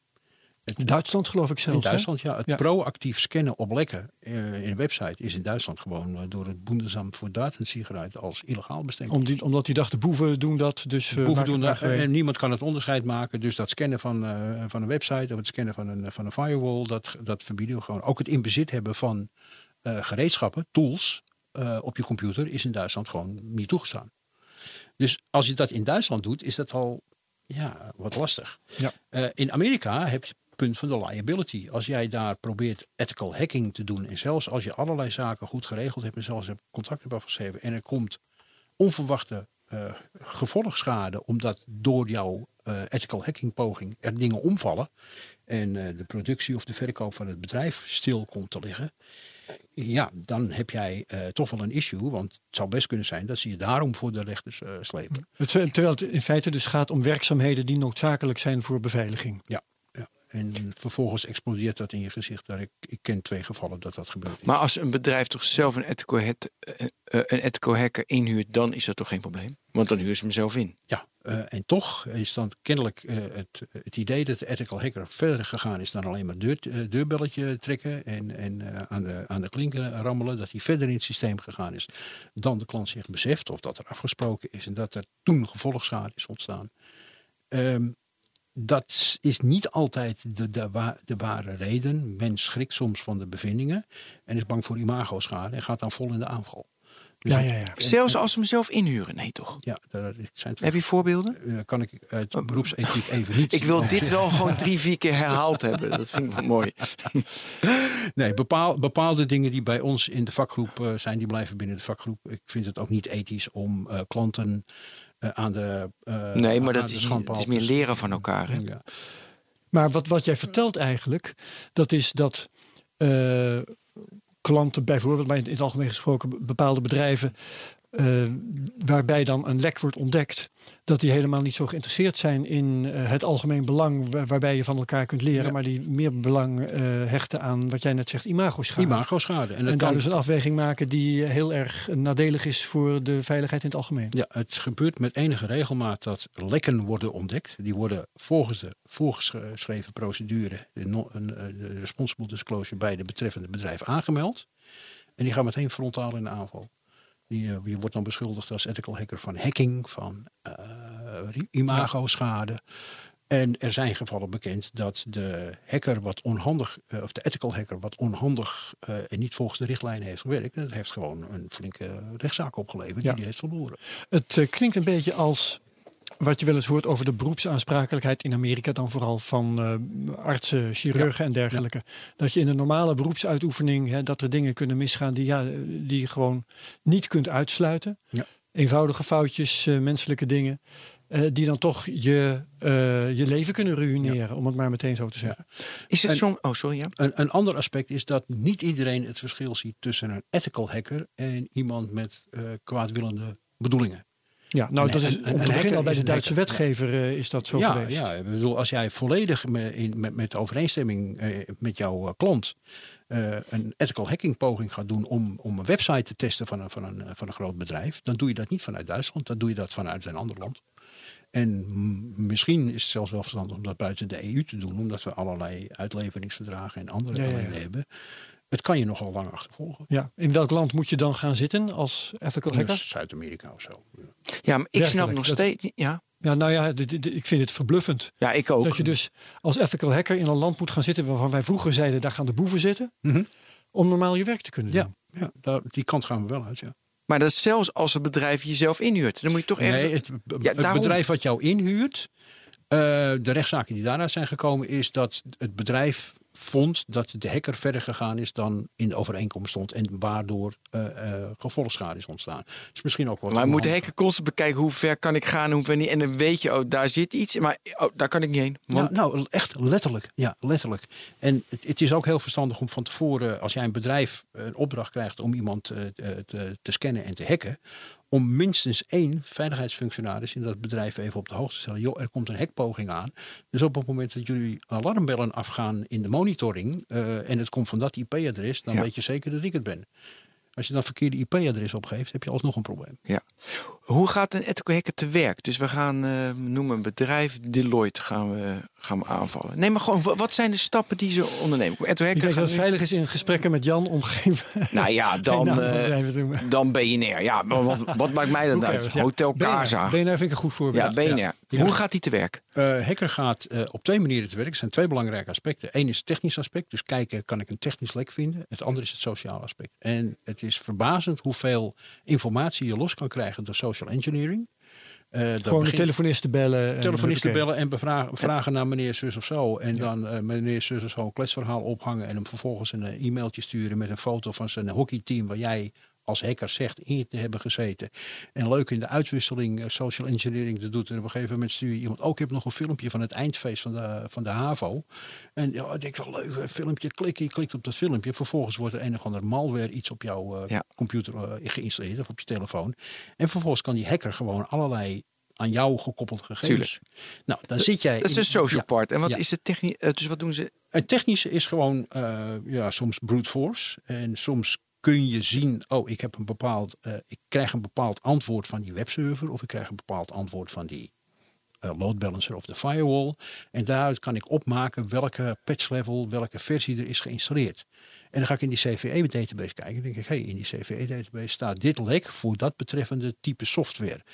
Het, Duitsland geloof ik zelfs. In Duitsland, ja. Het ja. proactief scannen op lekken uh, in een website is in Duitsland gewoon uh, door het Bundesamt voor Datensicherheit als illegaal bestemd. Om die, omdat die dachten boeven doen dat, dus uh, boeven doen dat, en niemand kan het onderscheid maken. Dus dat scannen van, van een website of het scannen van een, van een firewall, dat, dat verbieden we gewoon. Ook het in bezit hebben van gereedschappen, tools, uh, op je computer is in Duitsland gewoon niet toegestaan. Dus als je dat in Duitsland doet, is dat al ja, wat lastig. Ja. Uh, in Amerika heb je het punt van de liability. Als jij daar probeert ethical hacking te doen en zelfs als je allerlei zaken goed geregeld hebt en zelfs hebt contact hebt afgeschreven en er komt onverwachte uh, gevolgschade omdat door jouw ethical hacking poging er dingen omvallen en de productie of de verkoop van het bedrijf stil komt te liggen ja, dan heb jij uh, toch wel een issue. Want het zou best kunnen zijn dat ze je daarom voor de rechters uh, slepen. Het, terwijl het in feite dus gaat om werkzaamheden die noodzakelijk zijn voor beveiliging. Ja. En vervolgens explodeert dat in je gezicht. Daar ik, ik ken twee gevallen dat dat gebeurt. Maar als een bedrijf toch zelf een ethical, hack, uh, een ethical hacker inhuurt, dan is dat toch geen probleem? Want dan huur ze hem zelf in. Ja, uh, en toch is dan kennelijk uh, het, het idee dat de ethical hacker verder gegaan is dan alleen maar deur, uh, deurbelletje trekken en, en aan, de, aan de klinken rammelen. Dat hij verder in het systeem gegaan is dan de klant zich beseft of dat er afgesproken is en dat er toen gevolgschade is ontstaan. Um, dat is niet altijd de, de, wa de, ware reden. Men schrikt soms van de bevindingen en is bang voor imagoschade en gaat dan vol in de aanval. Dus ja, ja, ja. Zelfs als ze hem zelf inhuren? Nee, toch? Ja, daar zijn Heb je voorbeelden? Uh, kan ik uit beroepsethiek even niet. ik wil dit wel gewoon drie, vier keer herhaald hebben. Dat vind ik wel mooi. nee, bepaal, bepaalde dingen die bij ons in de vakgroep uh, zijn, die blijven binnen de vakgroep. Ik vind het ook niet ethisch om klanten aan de. nee, maar dat is, het is meer leren van elkaar. Hè? Ja. Maar wat, wat jij vertelt eigenlijk, dat is dat klanten bijvoorbeeld, maar in het algemeen gesproken bepaalde bedrijven, uh, waarbij dan een lek wordt ontdekt, dat die helemaal niet zo geïnteresseerd zijn in uh, het algemeen belang waar, waarbij je van elkaar kunt leren, ja. maar die meer belang uh, hechten aan wat jij net zegt, imagoschade. Imagoschade. En, en daar dus een afweging maken die heel erg nadelig is voor de veiligheid in het algemeen. Ja, het gebeurt met enige regelmaat dat lekken worden ontdekt. Die worden volgens de voorgeschreven procedure, de, no, de responsible disclosure bij de betreffende bedrijf aangemeld. En die gaan meteen frontaal in de aanval. Die, je wordt dan beschuldigd als ethical hacker van hacking, van uh, imago-schade. En er zijn gevallen bekend dat de hacker wat onhandig, uh, of de ethical hacker wat onhandig uh, en niet volgens de richtlijnen heeft gewerkt. Dat heeft gewoon een flinke rechtszaak opgeleverd ja. die hij heeft verloren. Het uh, klinkt een beetje als wat je wel eens hoort over de beroepsaansprakelijkheid in Amerika, dan vooral van uh, artsen, chirurgen ja, en dergelijke. Ja. Dat je in een normale beroepsuitoefening, hè, dat er dingen kunnen misgaan die, ja, die je gewoon niet kunt uitsluiten. Ja. Eenvoudige foutjes, uh, menselijke dingen. Uh, die dan toch je, je leven kunnen ruïneren, om het maar meteen zo te zeggen. Is het zo? Oh, sorry. Ja. Een, een ander aspect is dat niet iedereen het verschil ziet tussen een ethical hacker en iemand met kwaadwillende bedoelingen. Ja, nou, Een- dat is hacker al bij de Duitse wetgever eh, is dat zo ja, geweest. ja, ik bedoel, als jij volledig me- in, met, met overeenstemming eh, met jouw eh, klant een ethical hacking poging gaat doen om, om een website te testen van een, van, een, van een groot bedrijf, dan doe je dat niet vanuit Duitsland, dan doe je dat vanuit een ander land. En misschien is het zelfs wel verstandig om dat buiten de EU te doen, omdat we allerlei uitleveringsverdragen en andere Ja, ja, ja. ellende hebben. Het kan je nogal lang achtervolgen. Ja, in welk land moet je dan gaan zitten als ethical hacker? Dus Zuid-Amerika of zo. Ja, maar ik snap nog steeds niet. Ja. Ja, nou ja, dit- dit- ik vind het verbluffend. ja, ik ook. Dat je dus als ethical hacker in een land moet gaan zitten waarvan wij vroeger zeiden, daar gaan de boeven zitten. Mhm. Om normaal je werk te kunnen doen. Ja, die kant gaan we wel uit. Ja. Maar dat is zelfs als het bedrijf jezelf inhuurt. Dan moet je toch ergens... Nee, het, Ja, het daarom- bedrijf wat jou inhuurt, eh, de rechtszaken die daaruit zijn gekomen, is dat het bedrijf vond dat de hacker verder gegaan is dan in de overeenkomst stond. En waardoor eh eh gevolgschade is ontstaan. is misschien ook wel. Maar moeten onhandig. hacken constant bekijken hoe ver kan ik gaan hoe ver niet. En dan weet je, oh, daar zit iets. Maar oh, daar kan ik niet heen. Want nou, echt letterlijk. Ja, letterlijk. En het, het is ook heel verstandig om van tevoren, als jij een bedrijf eh, een opdracht krijgt om iemand eh, te, te, te scannen en te hacken, om minstens één veiligheidsfunctionaris in dat bedrijf even op de hoogte te stellen. Joh, er komt een hackpoging aan. Dus op het moment dat jullie alarmbellen afgaan in de monitoring eh, en het komt van dat IP-adres, dan Ja. weet je zeker dat ik het ben. Als je dan verkeerde IP-adres opgeeft, heb je alsnog een probleem. Ja. Hoe gaat een ethical hacker te werk? Dus we gaan, eh noemen een bedrijf, Deloitte gaan we, gaan we aanvallen. Nee, maar gewoon, wa- wat zijn de stappen die ze ondernemen? Ik denk dat het veilig is in gesprekken met Jan om geen, Nou ja, dan, noemen. dan BNR. Ja, maar wat, wat maakt mij dat Who uit? Hotel. Casa. BNR vind ik een goed voorbeeld. Ja, BNR. Ja. Hoe gaat die te werk? Eh, hacker gaat eh, op twee manieren te werk. Er zijn twee belangrijke aspecten. Eén is het technisch aspect. Dus kijken, kan ik een technisch lek vinden? Het andere is het sociale aspect. En het is verbazend hoeveel informatie je los kan krijgen door social engineering. Dat Gewoon de telefonisten bellen. en telefonisten bellen en bevragen, vragen naar meneer zus of zo. En dan eh, meneer zus of zo een kletsverhaal ophangen. En hem vervolgens een eh, e-mailtje sturen met een foto van zijn hockeyteam. Waar jij als hacker zegt in te hebben gezeten. En leuk in de uitwisseling eh, social engineering te doet. En op een gegeven moment stuur je iemand. Ook ik heb nog een filmpje van het eindfeest van de, van de HAVO. En ja, ik denk wel leuk, een filmpje klikken. Je klikt op dat filmpje. Vervolgens wordt er een of ander malware iets op jouw eh, Ja. computer eh, geïnstalleerd. Of op je telefoon. En vervolgens kan die hacker gewoon allerlei aan jou gekoppelde gegevens. Nou, dan zit jij. Dat is de social ja. part. En wat Ja. is de techniek? dus wat doen ze? Het technische is gewoon ja, soms brute force. En soms kun je zien, oh, ik heb een bepaald, eh, ik krijg een bepaald antwoord van die webserver, of ik krijg een bepaald antwoord van die eh, load balancer of de firewall. En daaruit kan ik opmaken welke patch level, welke versie er is geïnstalleerd. En dan ga ik in die CVE-database kijken. Dan denk ik, hey, in die CVE-database staat dit lek voor dat betreffende type software.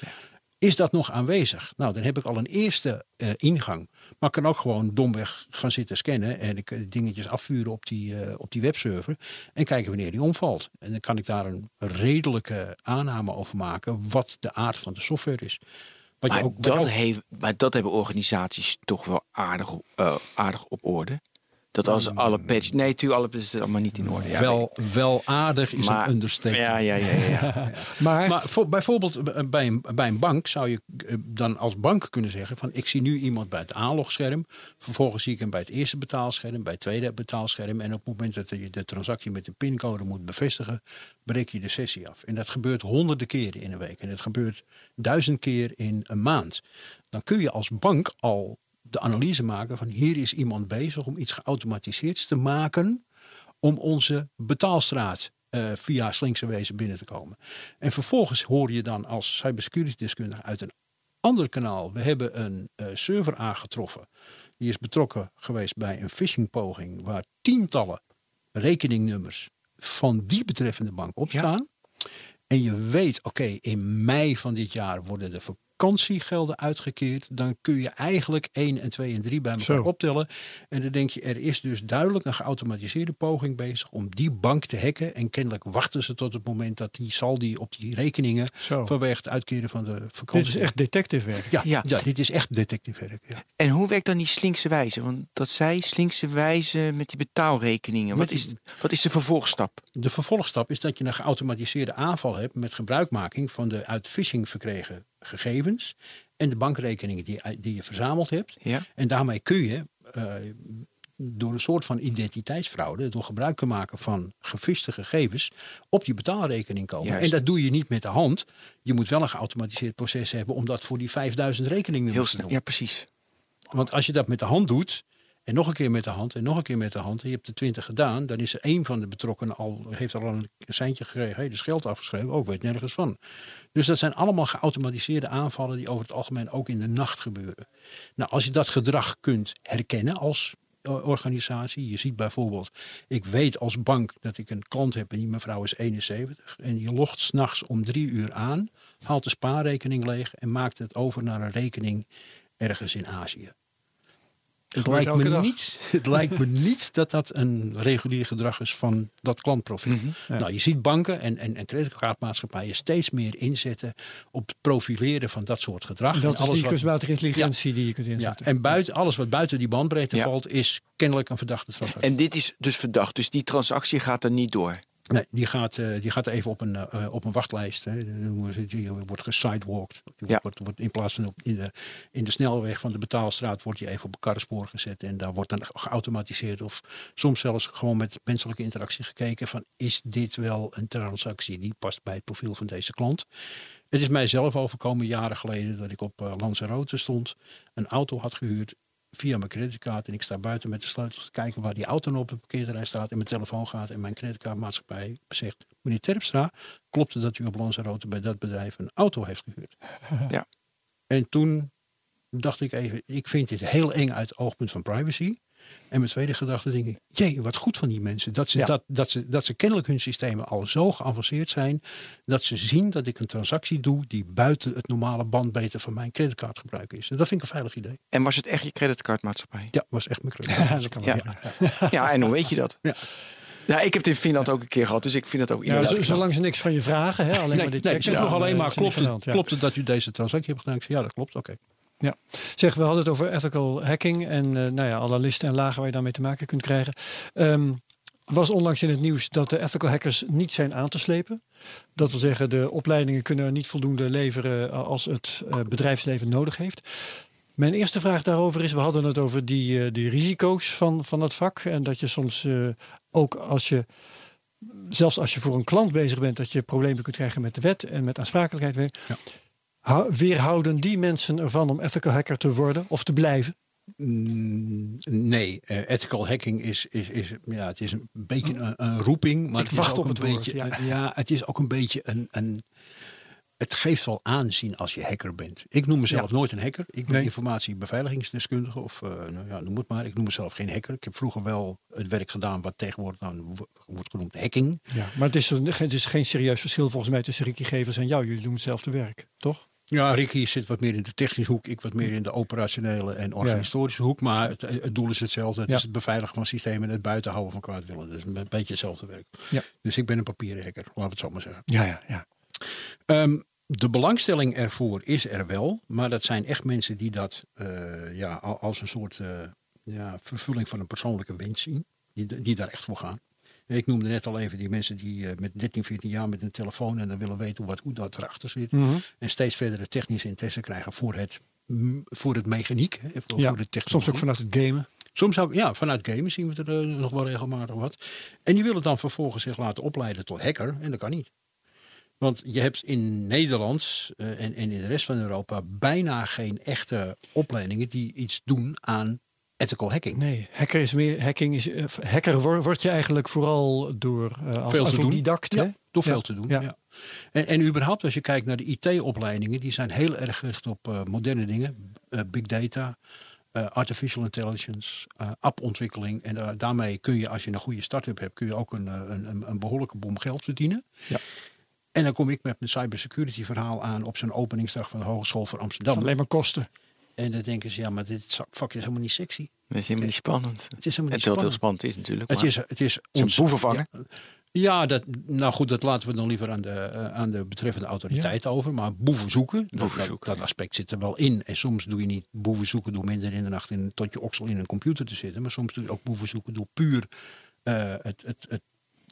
Is dat nog aanwezig? Nou, dan heb ik al een eerste eh, ingang. Maar ik kan ook gewoon domweg gaan zitten scannen en ik eh, dingetjes afvuren op die, eh, op die webserver en kijken wanneer die omvalt. En dan kan ik daar een redelijke aanname over maken wat de aard van de software is. Wat Maar, je ook, dat je ook- heeft, maar dat hebben organisaties toch wel aardig, op- eh, aardig op orde. Dat als alle patch... Nee, natuurlijk, alle is allemaal niet in orde. Ja, wel, wel aardig is maar- een understatement. Ja, ja, ja. ja, ja. Maar, Maar voor, bijvoorbeeld bij een, bij een bank zou je eh, dan als bank kunnen zeggen van ik zie nu iemand bij het aanlogscherm. Vervolgens zie ik hem bij het eerste betaalscherm, bij het tweede betaalscherm. En op het moment dat je de transactie met de pincode moet bevestigen, breek je de sessie af. En dat gebeurt honderden keren in een week. En dat gebeurt duizend keer in een maand. Dan kun je als bank al de analyse maken van hier is iemand bezig om iets geautomatiseerds te maken om onze betaalstraat eh, via slinkse wezen binnen te komen. En vervolgens hoor je dan als cybersecurity deskundige uit een ander kanaal. We hebben een eh, server aangetroffen. Die is betrokken geweest bij een phishingpoging waar tientallen rekeningnummers van die betreffende bank op Ja. staan. En je weet, oké, in mei van dit jaar worden de vakantiegelden uitgekeerd. Dan kun je eigenlijk 1 en 2 en 3 bij elkaar Zo. optellen. En dan denk je, er is dus duidelijk een geautomatiseerde poging bezig om die bank te hacken. En kennelijk wachten ze tot het moment dat die saldi op die rekeningen Zo. vanwege het uitkeren van de vakantie. dit is echt detective werk. Ja, ja. Ja. dit is echt detective werk. Ja. En hoe werkt dan die slinkse wijze? Want dat zij slinkse wijze met die betaalrekeningen. Wat is, wat is de vervolgstap? De vervolgstap is dat je een geautomatiseerde aanval hebt met gebruikmaking van de uit phishing verkregen gegevens en de bankrekeningen die, die je verzameld hebt. Ja. En daarmee kun je eh, door een soort van identiteitsfraude, door gebruik te maken van gefiste gegevens, op die betaalrekening komen. Juist. En dat doe je niet met de hand. Je moet wel een geautomatiseerd proces hebben om dat voor die 5000 rekeningen Heel te snel. doen. Ja, precies. Want als je dat met de hand doet, en nog een keer met de hand, en nog een keer met de hand, en je hebt er twintig gedaan, dan is er één van de betrokkenen al, heeft al een seintje gekregen, hey, dus geld afgeschreven, ook weet nergens van. Dus dat zijn allemaal geautomatiseerde aanvallen die over het algemeen ook in de nacht gebeuren. Nou, als je dat gedrag kunt herkennen als eh, organisatie, je ziet bijvoorbeeld, ik weet als bank dat ik een klant heb en die mevrouw is 71 en die logt s'nachts om drie uur aan, haalt de spaarrekening leeg en maakt het over naar een rekening ergens in Azië. Het lijkt, me dag. niet, het lijkt me niet dat dat een regulier gedrag is van dat klantprofiel. Mhm. Ja. Nou, je ziet banken en, en, en creditcardmaatschappijen steeds meer inzetten op het profileren van dat soort gedrag. Dat En is alles die kunstmatige intelligentie die je kunt ja, inzetten. en buiten, alles wat buiten die bandbreedte Ja. valt, is kennelijk een verdachte transactie. En dit is dus verdacht. Dus die transactie gaat er niet door. Nee, die gaat, eh, die gaat even op een, eh, op een wachtlijst. Hè. Die wordt gesidewalked. Die Ja. wordt, wordt in plaats van op, in, de, in de snelweg van de betaalstraat wordt die even op een karrenspoor gezet. En daar wordt dan geautomatiseerd of soms zelfs gewoon met menselijke interactie gekeken van is dit wel een transactie die past bij het profiel van deze klant. Het is mij zelf overkomen jaren geleden dat ik op eh, Lanzarote stond, een auto had gehuurd via mijn creditcard en ik sta buiten met de sleutel te kijken waar die auto nou op het parkeerterrein staat en mijn telefoon gaat en mijn creditcardmaatschappij zegt, meneer Terpstra, klopt het dat u op Lanzarote bij dat bedrijf een auto heeft gehuurd? Ja. En toen dacht ik even, ik vind dit heel eng uit het oogpunt van privacy. En mijn tweede gedachte denk ik, jee, wat goed van die mensen. Dat ze, Ja. dat, dat, ze, dat ze kennelijk hun systemen al zo geavanceerd zijn. Dat ze zien dat ik een transactie doe die buiten het normale bandbreedte van mijn creditcardgebruik is. En dat vind ik een veilig idee. En was het echt je creditcardmaatschappij? Ja, was echt mijn Ja, creditcard. dat kan Ja. Ja, en hoe weet je dat? Ja. Ja, ik heb het in Finland ook een keer gehad, dus ik vind het ook Ja, zolang ze niks van je vragen, hè, alleen Nee, maar dit nee, checken. dan, alleen maar, klopt het, ja. klopt het dat u deze transactie hebt gedaan? Ik zei, ja, dat klopt, oké. Ja. Zeg, we hadden het over ethical hacking en eh, nou ja, alle listen en lagen waar je daarmee te maken kunt krijgen. Ehm was onlangs in het nieuws dat de ethical hackers niet zijn aan te slepen. Dat wil zeggen, de opleidingen kunnen niet voldoende leveren als het eh, bedrijfsleven nodig heeft. Mijn eerste vraag daarover is, we hadden het over die, eh, risico's van, van het vak. En dat je soms eh, ook als je, zelfs als je voor een klant bezig bent, dat je problemen kunt krijgen met de wet en met aansprakelijkheid. Ja. Hou- Weerhouden die mensen ervan om ethical hacker te worden of te blijven? Mm, nee, eh, ethical hacking is, is, is, ja, het is een beetje een, een roeping. Maar Ik het is wacht ook op een het woord, beetje, ja. een- ja, het is ook een beetje een, een. Het geeft wel aanzien als je hacker bent. Ik noem mezelf nooit een hacker. Ik ben Nee. informatiebeveiligingsdeskundige of eh, nou ja, noem het maar. Ik noem mezelf geen hacker. Ik heb vroeger wel het werk gedaan wat tegenwoordig dan wordt genoemd hacking. Ja, maar het is, een, het is geen serieus verschil volgens mij tussen Ricky Gevers en jou. Jullie doen hetzelfde werk, toch? Ja, Ricky zit wat meer in de technische hoek, ik wat meer in de operationele en organisatorische hoek. Maar het, het doel is hetzelfde. Het Ja. is het beveiligen van systemen en het buitenhouden van kwaadwillen. Dus een beetje hetzelfde werk. Ja. Dus ik ben een papieren hacker, laten we het zo maar zeggen. Ja, ja, ja. Ehm, de belangstelling ervoor is er wel, maar dat zijn echt mensen die dat eh, ja, al- als een soort eh, ja, vervulling van een persoonlijke wens zien. Die, die daar echt voor gaan. Ik noemde net al even die mensen die eh, met 13, 14 jaar met een telefoon en dan willen weten wat, hoe dat erachter zit. Mhm. En steeds verdere technische interesse krijgen voor het, mm, voor het mechaniek. Hè, voor ja. voor de technologie. Soms ook vanuit het gamen. Soms ook, ja, vanuit gamen zien we er eh, nog wel regelmatig wat. En die willen dan vervolgens zich laten opleiden tot hacker. En dat kan niet. Want je hebt in Nederland eh, en, en in de rest van Europa bijna geen echte opleidingen die iets doen aan ethical hacking. Nee, hacker is meer, hacking is, eh, hacker wor- word je eigenlijk vooral door eh als Veel te doen. autodidact. hè? Ja, door veel te doen. Ja. Ja. En, en überhaupt, als je kijkt naar de IT-opleidingen, die zijn heel erg gericht op eh, moderne dingen. Big data, artificial intelligence, appontwikkeling. En daarmee kun je, als je een goede start-up hebt, kun je ook een, een, een, een behoorlijke bom geld verdienen. Ja. En dan kom ik met mijn cybersecurity verhaal aan op zo'n openingsdag van de Hogeschool voor Amsterdam. Alleen maar kosten. En dan denken ze, ja, maar dit vak is helemaal niet sexy. Dat is helemaal niet spannend. Het is helemaal niet terwijl het heel spannend. spannend is natuurlijk. Het maar- is, het is Het ons- boevenvanger. Ja, ja, dat, nou goed, dat laten we dan liever aan de, eh, aan de betreffende autoriteit over. Maar boeven zoeken, dat- Boeven dat, zoeken, dat ja. aspect zit er wel in. En soms doe je niet boeven zoeken door minder in de nacht in, tot je oksel in een computer te zitten. Maar soms doe je ook boeven zoeken door puur eh, het, het, het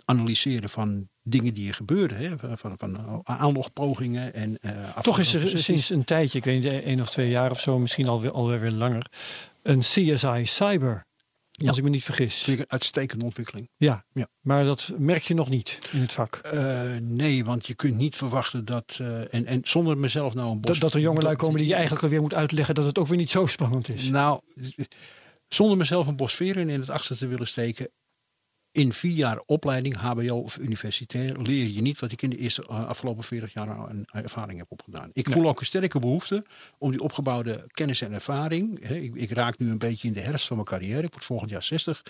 analyseren van dingen die er gebeuren. Hè? Van, van, van aanlogpogingen en eh Toch is er sinds een tijdje, ik weet niet, één of twee jaar of zo, misschien alweer, alweer weer langer, een CSI Cyber Als ik me niet vergis. vind ik een uitstekende ontwikkeling. Ja. Ja. maar dat merk je nog niet in het vak. Eh, nee, want je kunt niet verwachten dat. eh, en, en zonder mezelf nou een bos. Dat, dat er jongelui komen die je eigenlijk alweer moet uitleggen dat het ook weer niet zo spannend is. Nou, zonder mezelf een bos veren in het achter te willen steken. In vier jaar opleiding, HBO of universitair, leer je niet wat ik in de eerste eh, afgelopen 40 jaar een ervaring heb opgedaan. Ik voel ook een sterke behoefte om die opgebouwde kennis en ervaring. Hè, ik, ik raak nu een beetje in de herfst van mijn carrière, ik word volgend jaar 60,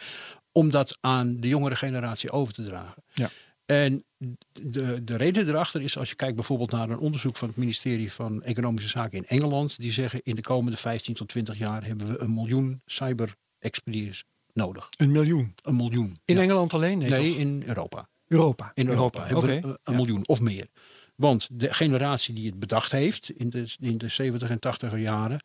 om dat aan de jongere generatie over te dragen. Ja. En de, de reden erachter is, als je kijkt bijvoorbeeld naar een onderzoek van het ministerie van Economische Zaken in Engeland, die zeggen in de komende 15 tot 20 jaar hebben we een miljoen cyber-expertise nodig. Een miljoen. Een miljoen. In Ja. Engeland alleen? Nee, in Europa. Europa. In Europa, hebben Oké. we een, miljoen of meer. Want de generatie die het bedacht heeft in de, in de 70 en 80er jaren,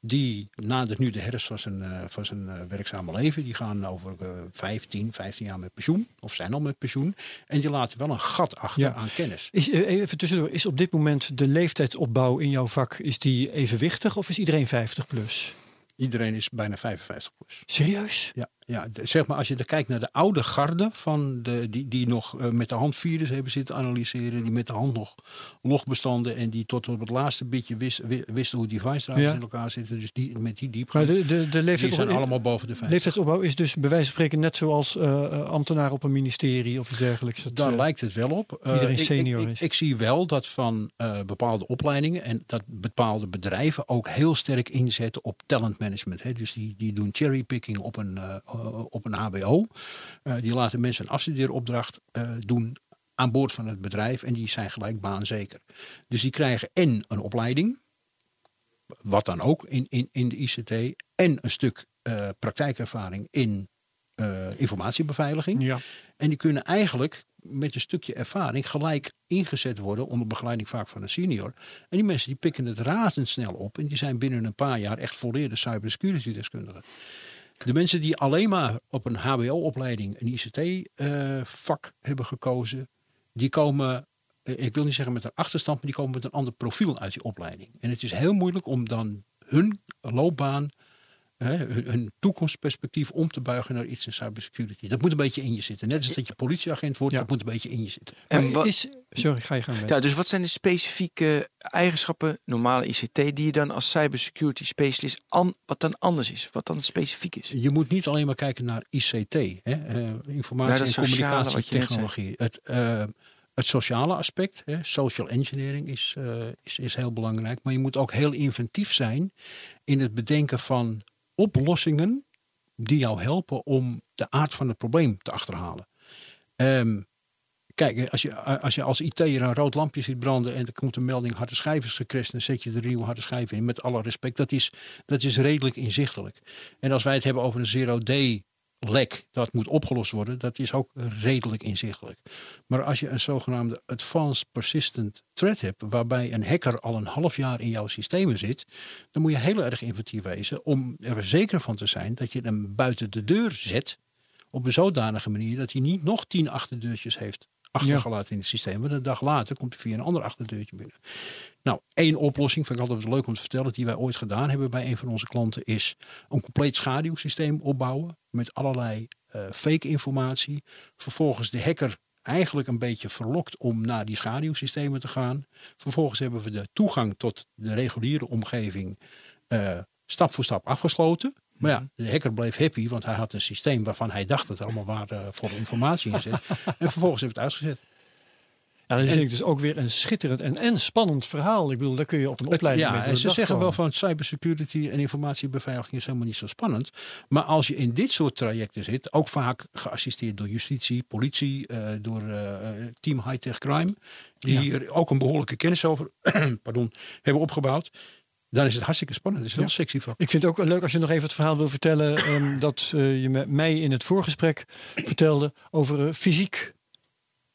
die nadert nu de herfst van zijn, eh, van zijn eh, werkzame leven. Die gaan over eh 15, 15 jaar met pensioen, of zijn al met pensioen. En die laten wel een gat achter Ja. aan kennis. Is, even tussendoor, is op dit moment de leeftijdsopbouw in jouw vak is die evenwichtig of is iedereen 50 plus? Iedereen is bijna 55 plus. Serieus? Ja, ja zeg maar als je er kijkt naar de oude garde van de, die, die nog eh, met de hand virus hebben zitten analyseren, die met de hand nog logbestanden en die tot op het laatste beetje wist, wi- wisten hoe device drivers Ja. in elkaar zitten. Dus die met die Maar diepgang, de, de, de die zijn allemaal boven de 50. leeftijdsopbouw is dus bij wijze van spreken net zoals eh, eh, ambtenaar op een ministerie of iets dergelijks. Dat, Daar lijkt het wel op. Iedereen ik- senior ik, is. Ik, zie wel dat van bepaalde opleidingen en dat bepaalde bedrijven ook heel sterk inzetten op talentmanagement. Hè. Dus die, die doen cherrypicking op een, op een HBO. Eh, die laten mensen een afstudeeropdracht eh, doen aan boord van het bedrijf en die zijn gelijk baanzeker. Dus die krijgen en een opleiding, wat dan ook in, in, in de ICT, en een stuk eh, praktijkervaring in eh, informatiebeveiliging. Ja. En die kunnen eigenlijk met een stukje ervaring gelijk ingezet worden onder begeleiding vaak van een senior. En die mensen die pikken het razendsnel op en die zijn binnen een paar jaar echt volledige cybersecurity deskundigen. De mensen die alleen maar op een HBO-opleiding een ICT-vak hebben gekozen, die komen, eh, ik wil niet zeggen met een achterstand, maar die komen met een ander profiel uit die opleiding. En het is heel moeilijk om dan hun loopbaan hè, hun, hun toekomstperspectief om te buigen naar iets in cybersecurity. Dat moet een beetje in je zitten. Net als dat je politieagent wordt, Ja. dat moet een beetje in je zitten. En wat, is, sorry, ga je met. ja, dus wat zijn de specifieke eigenschappen, normale ICT, die je dan als cybersecurity specialist, an, wat dan anders is, wat dan specifiek is? Je moet niet alleen maar kijken naar ICT, hè, eh, informatie- en communicatietechnologie. Het, eh, het sociale aspect, hè, social engineering, is, eh, is, is heel belangrijk. Maar je moet ook heel inventief zijn in het bedenken van oplossingen die jou helpen om de aard van het probleem te achterhalen. Ehm, kijk, als je, als je als IT'er een rood lampje ziet branden en er komt een melding harde schijf is dan zet je er een nieuwe harde schijf in. Met alle respect, dat is, dat is redelijk inzichtelijk. En als wij het hebben over een zero-day lek dat moet opgelost worden, dat is ook redelijk inzichtelijk. Maar als je een zogenaamde advanced persistent threat hebt, waarbij een hacker al een half jaar in jouw systemen zit, dan moet je heel erg inventief wezen om er zeker van te zijn dat je hem buiten de deur zet op een zodanige manier dat hij niet nog tien achterdeurtjes heeft achtergelaten in het systeem. Want een dag later komt hij via een ander achterdeurtje binnen. Nou, één oplossing, vind ik altijd leuk om te vertellen, die wij ooit gedaan hebben bij een van onze klanten, is een compleet schaduwsysteem opbouwen met allerlei eh, fake informatie. Vervolgens de hacker eigenlijk een beetje verlokt om naar die schaduwsystemen te gaan. Vervolgens hebben we de toegang tot de reguliere omgeving eh, stap voor stap afgesloten. Maar ja, de hacker bleef happy, want hij had een systeem waarvan hij dacht dat er allemaal waardevolle informatie in zit. en vervolgens heeft het uitgezet. Ja, dat is dus ook weer een schitterend en, en spannend verhaal. Ik bedoel, daar kun je op een Het- opleiding mee ja, voor en de ze zeggen wel van cybersecurity en informatiebeveiliging is helemaal niet zo spannend. Maar als je in dit soort trajecten zit, ook vaak geassisteerd door justitie, politie, eh, door eh, Team High Tech Crime, die Ja. hier ook een behoorlijke kennis over pardon, hebben opgebouwd, dan is het hartstikke spannend. Het is heel sexy vak. Ik vind het ook leuk als je nog even het verhaal wil vertellen. ehm, dat eh, je met mij in het voorgesprek vertelde over eh, fysiek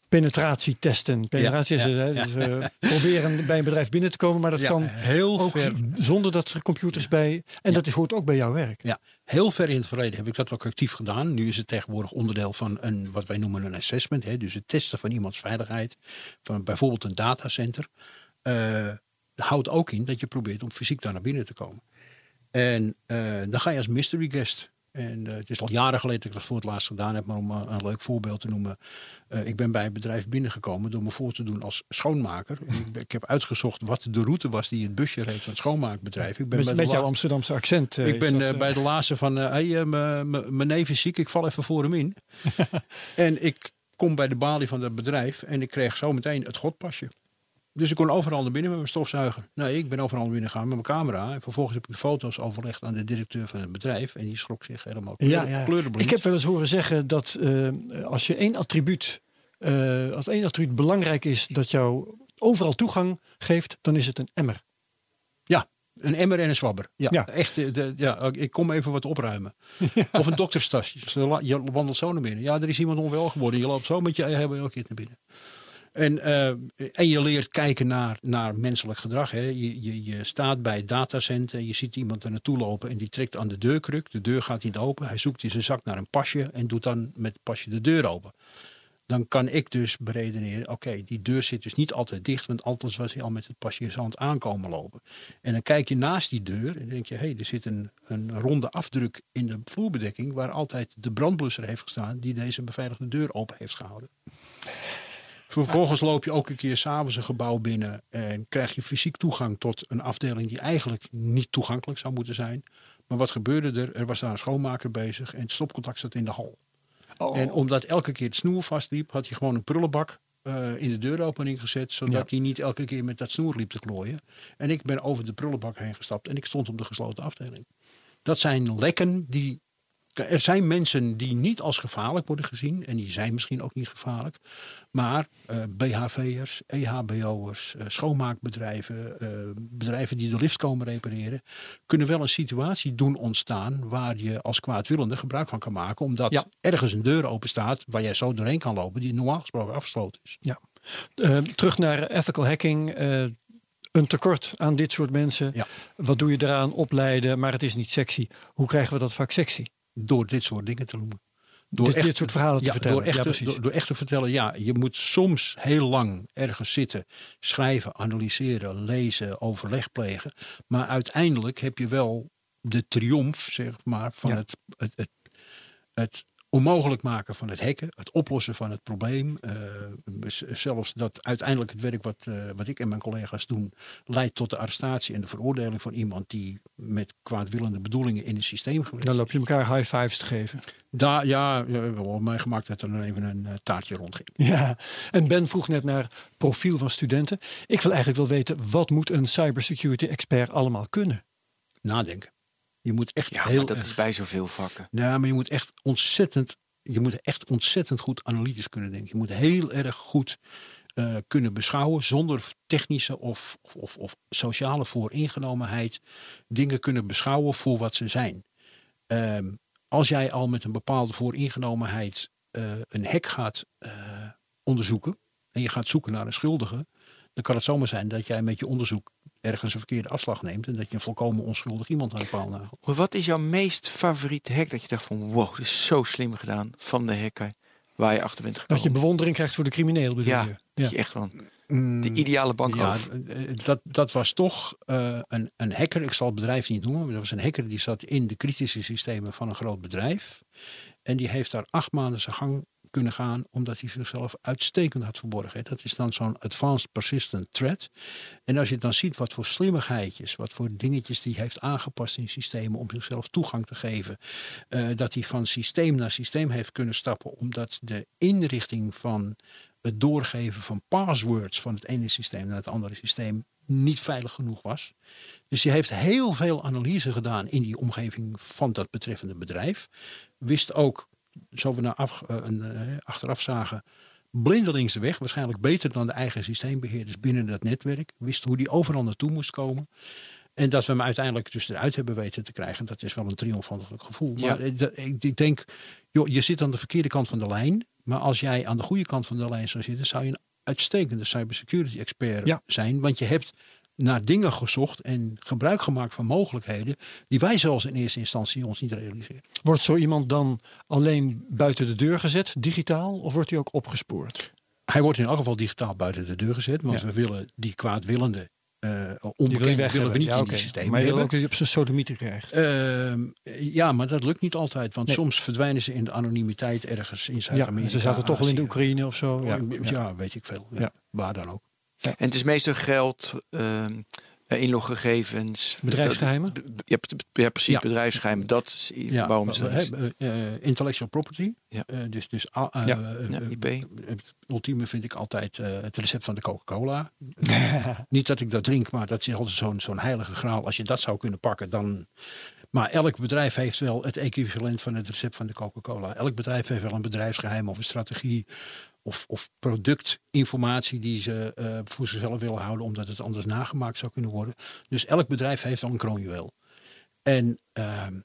penetratietesten. Penetratie is ja, ja. dus, eh, proberen bij een bedrijf binnen te komen. Maar dat kan heel ook ver. zonder dat er computers bij. En dat hoort ook bij jouw werk. Ja, heel ver in het verleden heb ik dat ook actief gedaan. Nu is het tegenwoordig onderdeel van een, wat wij noemen een assessment. Hè, dus het testen van iemands veiligheid. Van bijvoorbeeld een datacenter. Dat houdt ook in dat je probeert om fysiek daar naar binnen te komen. En eh, dan ga je als mystery guest. En eh, het is al jaren geleden dat ik dat voor het laatst gedaan heb. Maar om eh, een leuk voorbeeld te noemen. ik ben bij het bedrijf binnengekomen door me voor te doen als schoonmaker. En ik, ben- ik heb uitgezocht wat de route was die het busje reed van het schoonmaakbedrijf. Ik ben Met, bij met jouw Amsterdamse accent. ik ben dat, bij de laatste van, hey, mijn neef is ziek, ik val even voor hem in. en ik kom bij de balie van dat bedrijf en ik kreeg zo meteen het godpasje. Dus ik kon overal naar binnen met mijn stofzuiger. Nee, ik ben overal naar binnen gegaan met mijn camera. En vervolgens heb ik de foto's overlegd aan de directeur van het bedrijf. En die schrok zich helemaal kleur, Ja, ja. Ik heb wel eens horen zeggen dat eh, als je één attribuut, eh, als één attribuut belangrijk is dat jou overal toegang geeft, dan is het een emmer. Ja, een emmer en een zwabber. Ja, Ja. echt. eh, De, ja, ik kom even wat opruimen. Of een dokterstas. Je la- Je wandelt zo naar binnen. Ja, er is iemand onwel geworden. Je loopt zo met je hebben elke keer naar binnen. En, eh, en je leert kijken naar, naar menselijk gedrag. Hè. Je, je, je staat bij het datacenter. Je ziet iemand er naartoe lopen en die trekt aan de deurkruk. De deur gaat niet open. Hij zoekt in zijn zak naar een pasje en doet dan met het pasje de deur open. Dan kan ik dus beredeneren, oké, die deur zit dus niet altijd dicht, want anders was hij al met het pasje in zijn hand aankomen lopen. En dan kijk je naast die deur en denk je, hé, hey, er zit een, een ronde afdruk in de vloerbedekking waar altijd de brandblusser heeft gestaan die deze beveiligde deur open heeft gehouden. Vervolgens loop je ook een keer s'avonds een gebouw binnen en krijg je fysiek toegang tot een afdeling die eigenlijk niet toegankelijk zou moeten zijn. Maar wat gebeurde er? Er was daar een schoonmaker bezig en het stopcontact zat in de hal. En omdat elke keer het snoer vastliep, had je gewoon een prullenbak eh, in de deuropening gezet. Zodat hij niet elke keer met dat snoer liep te klooien. En ik ben over de prullenbak heen gestapt en ik stond op de gesloten afdeling. Dat zijn lekken die. Er zijn mensen die niet als gevaarlijk worden gezien. En die zijn misschien ook niet gevaarlijk. Maar eh, BHV'ers, EHBO'ers, eh, schoonmaakbedrijven, eh, bedrijven die de lift komen repareren. kunnen wel een situatie doen ontstaan. waar je als kwaadwillende gebruik van kan maken. Omdat Ja. ergens een deur open staat. waar jij zo doorheen kan lopen. die normaal gesproken afgesloten is. Ja. Terug naar ethical hacking. een tekort aan dit soort mensen. Ja. Wat doe je eraan? Opleiden, maar het is niet sexy. Hoe krijgen we dat vaak sexy? Door dit soort dingen te doen. Door Dit- dit soort verhalen te vertellen. Door echt, Ja, door, door echt te vertellen, ja, je moet soms heel lang ergens zitten, schrijven, analyseren, lezen, overleg plegen. Maar uiteindelijk heb je wel de triomf, zeg maar, van Ja. het, het, het, het onmogelijk maken van het hacken, het oplossen van het probleem. eh, zelfs dat uiteindelijk het werk wat, eh, wat ik en mijn collega's doen, leidt tot de arrestatie en de veroordeling van iemand die met kwaadwillende bedoelingen in het systeem geweest Dan loop je elkaar high fives te geven. Daar, ja, ja, wel mij gemaakt dat er dan even een eh, taartje rondging. Ja, en Ben vroeg net naar profiel van studenten. Ik wil eigenlijk wel weten, wat moet een cybersecurity expert allemaal kunnen? Nadenken. Je moet echt Ja, heel maar dat erg- is bij zoveel vakken. Ja, maar je moet echt ontzettend, je moet echt ontzettend goed analytisch kunnen denken. Je moet heel erg goed eh, kunnen beschouwen zonder technische of, of, of, of sociale vooringenomenheid. Dingen kunnen beschouwen voor wat ze zijn. Ehm, als jij al met een bepaalde vooringenomenheid eh, een hek gaat eh, onderzoeken en je gaat zoeken naar een schuldige, dan kan het zomaar zijn dat jij met je onderzoek ergens een verkeerde afslag neemt en dat je een volkomen onschuldig iemand aan de paal nagelt. Maar wat is jouw meest favoriete hack dat je dacht van wow, dit is zo slim gedaan van de hacker waar je achter bent Dat gekomen? je bewondering krijgt voor de crimineel bedoel ja, je? dat je echt van de ideale bankroof. Ja, eh, dat, dat was toch eh, een, een hacker. Ik zal het bedrijf niet noemen. Maar dat was een hacker die zat in de kritische systemen van een groot bedrijf. En die heeft daar acht maanden zijn gang kunnen gaan. Omdat hij zichzelf uitstekend had verborgen. Dat is dan zo'n advanced persistent threat. En als je dan ziet wat voor slimmigheidjes. Wat voor dingetjes die heeft aangepast in systemen. Om zichzelf toegang te geven. eh, dat hij van systeem naar systeem heeft kunnen stappen. Omdat de inrichting van het doorgeven van passwords van het ene systeem naar het andere systeem niet veilig genoeg was. Dus die heeft heel veel analyse gedaan in die omgeving van dat betreffende bedrijf. Wist ook, zo we naar af, eh, een, eh, achteraf zagen, blindelings de weg. Waarschijnlijk beter dan de eigen systeembeheerders binnen dat netwerk. Wist hoe die overal naartoe moest komen. En dat we hem uiteindelijk dus eruit hebben weten te krijgen, dat is wel een triomfantelijk gevoel. Maar eh, ik, ik denk, joh, je zit aan de verkeerde kant van de lijn. Maar als jij aan de goede kant van de lijn zou zitten, zou je een uitstekende cybersecurity expert Ja. zijn. Want je hebt naar dingen gezocht en gebruik gemaakt van mogelijkheden die wij zelfs in eerste instantie ons niet realiseren. Wordt zo iemand dan alleen buiten de deur gezet, digitaal, of wordt hij ook opgespoord? Hij wordt in elk geval digitaal buiten de deur gezet. Want Ja. we willen die kwaadwillende eh je onbekenden weg willen we niet ja, in oké. die systemen Maar je wil ook dat je op zijn sodomieter krijgt. Ehm, ja, maar dat lukt niet altijd. Want Nee. soms verdwijnen ze in de anonimiteit ergens in ja, Zuid-Amerika. en ze zaten toch al in de. Oekraïne of zo. Ja. Ja, Ja. weet ik veel. Ja. Ja. Waar dan ook. En het is meestal geld, ehm, eh, inloggegevens. Bedrijfsgeheimen? Ja, precies, Ja. bedrijfsgeheimen. Dat is Ja, waarom ze... hebben eh, intellectual property. Ja. Eh, dus dus eh, eh, eh, IP. Het ultieme vind ik altijd eh, het recept van de Coca-Cola. Niet dat ik dat drink, maar dat is altijd zo'n zo'n heilige graal. Als je dat zou kunnen pakken, dan. Maar elk bedrijf heeft wel het equivalent van het recept van de Coca-Cola. Elk bedrijf heeft wel een bedrijfsgeheim of een strategie of, of productinformatie die ze eh, voor zichzelf willen houden, omdat het anders nagemaakt zou kunnen worden. Dus elk bedrijf heeft wel een kroonjuweel. En ehm,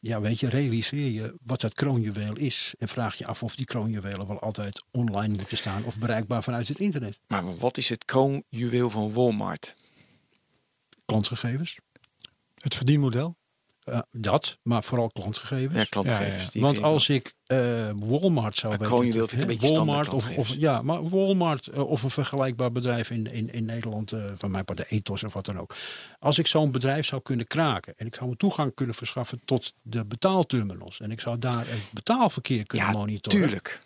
ja, weet je, realiseer je wat dat kroonjuweel is. En vraag je af of die kroonjuwelen wel altijd online moeten staan of bereikbaar vanuit het internet. Maar wat is het kroonjuweel van Walmart? Klantgegevens. Het verdienmodel. Eh, dat, maar vooral klantgegevens. Ja, klantgegevens. Ja, ja, Want als ik eh, Walmart zou Maar weten, ik een beetje Walmart of, of ja, maar Walmart eh, of een vergelijkbaar bedrijf in, in, in Nederland, van mijn part de Ethos of wat dan ook. Als ik zo'n bedrijf zou kunnen kraken en ik zou me toegang kunnen verschaffen tot de betaalterminals en ik zou daar het betaalverkeer kunnen ja, monitoren. tuurlijk.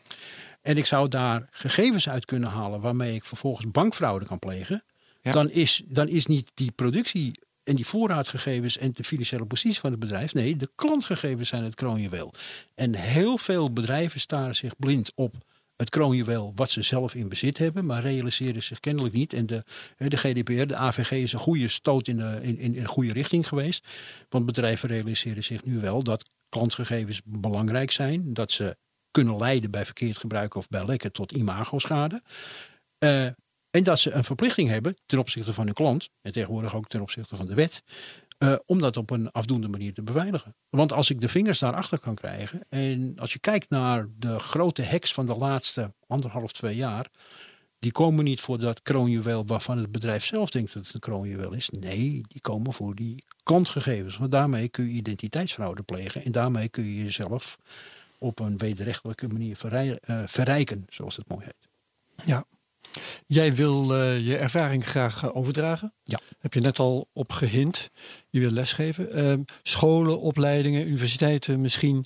En ik zou daar gegevens uit kunnen halen waarmee ik vervolgens bankfraude kan plegen. Dan, is, dan is niet die productie en die voorraadgegevens en de financiële positie van het bedrijf. Nee, de klantgegevens zijn het kroonjuweel. En heel veel bedrijven staren zich blind op het kroonjuweel wat ze zelf in bezit hebben, maar realiseren zich kennelijk niet. En de, de GDPR, de AVG is een goede stoot in de, in, in, een goede richting geweest. Want bedrijven realiseren zich nu wel dat klantgegevens belangrijk zijn, dat ze kunnen leiden bij verkeerd gebruik of bij lekken tot imagoschade. Eh, en dat ze een verplichting hebben ten opzichte van hun klant, en tegenwoordig ook ten opzichte van de wet, eh, om dat op een afdoende manier te beveiligen. Want als ik de vingers daarachter kan krijgen, en als je kijkt naar de grote hacks van de laatste anderhalf, twee jaar, die komen niet voor dat kroonjuweel waarvan het bedrijf zelf denkt dat het een kroonjuweel is. Nee, die komen voor die klantgegevens. Want daarmee kun je identiteitsfraude plegen en daarmee kun je jezelf op een wederrechtelijke manier eh, verrijken, zoals het mooi heet. Ja. Jij wil eh, je ervaring graag eh, overdragen. Ja. Heb je net al op gehind. Je wil lesgeven. Ehm, scholen, opleidingen, universiteiten misschien.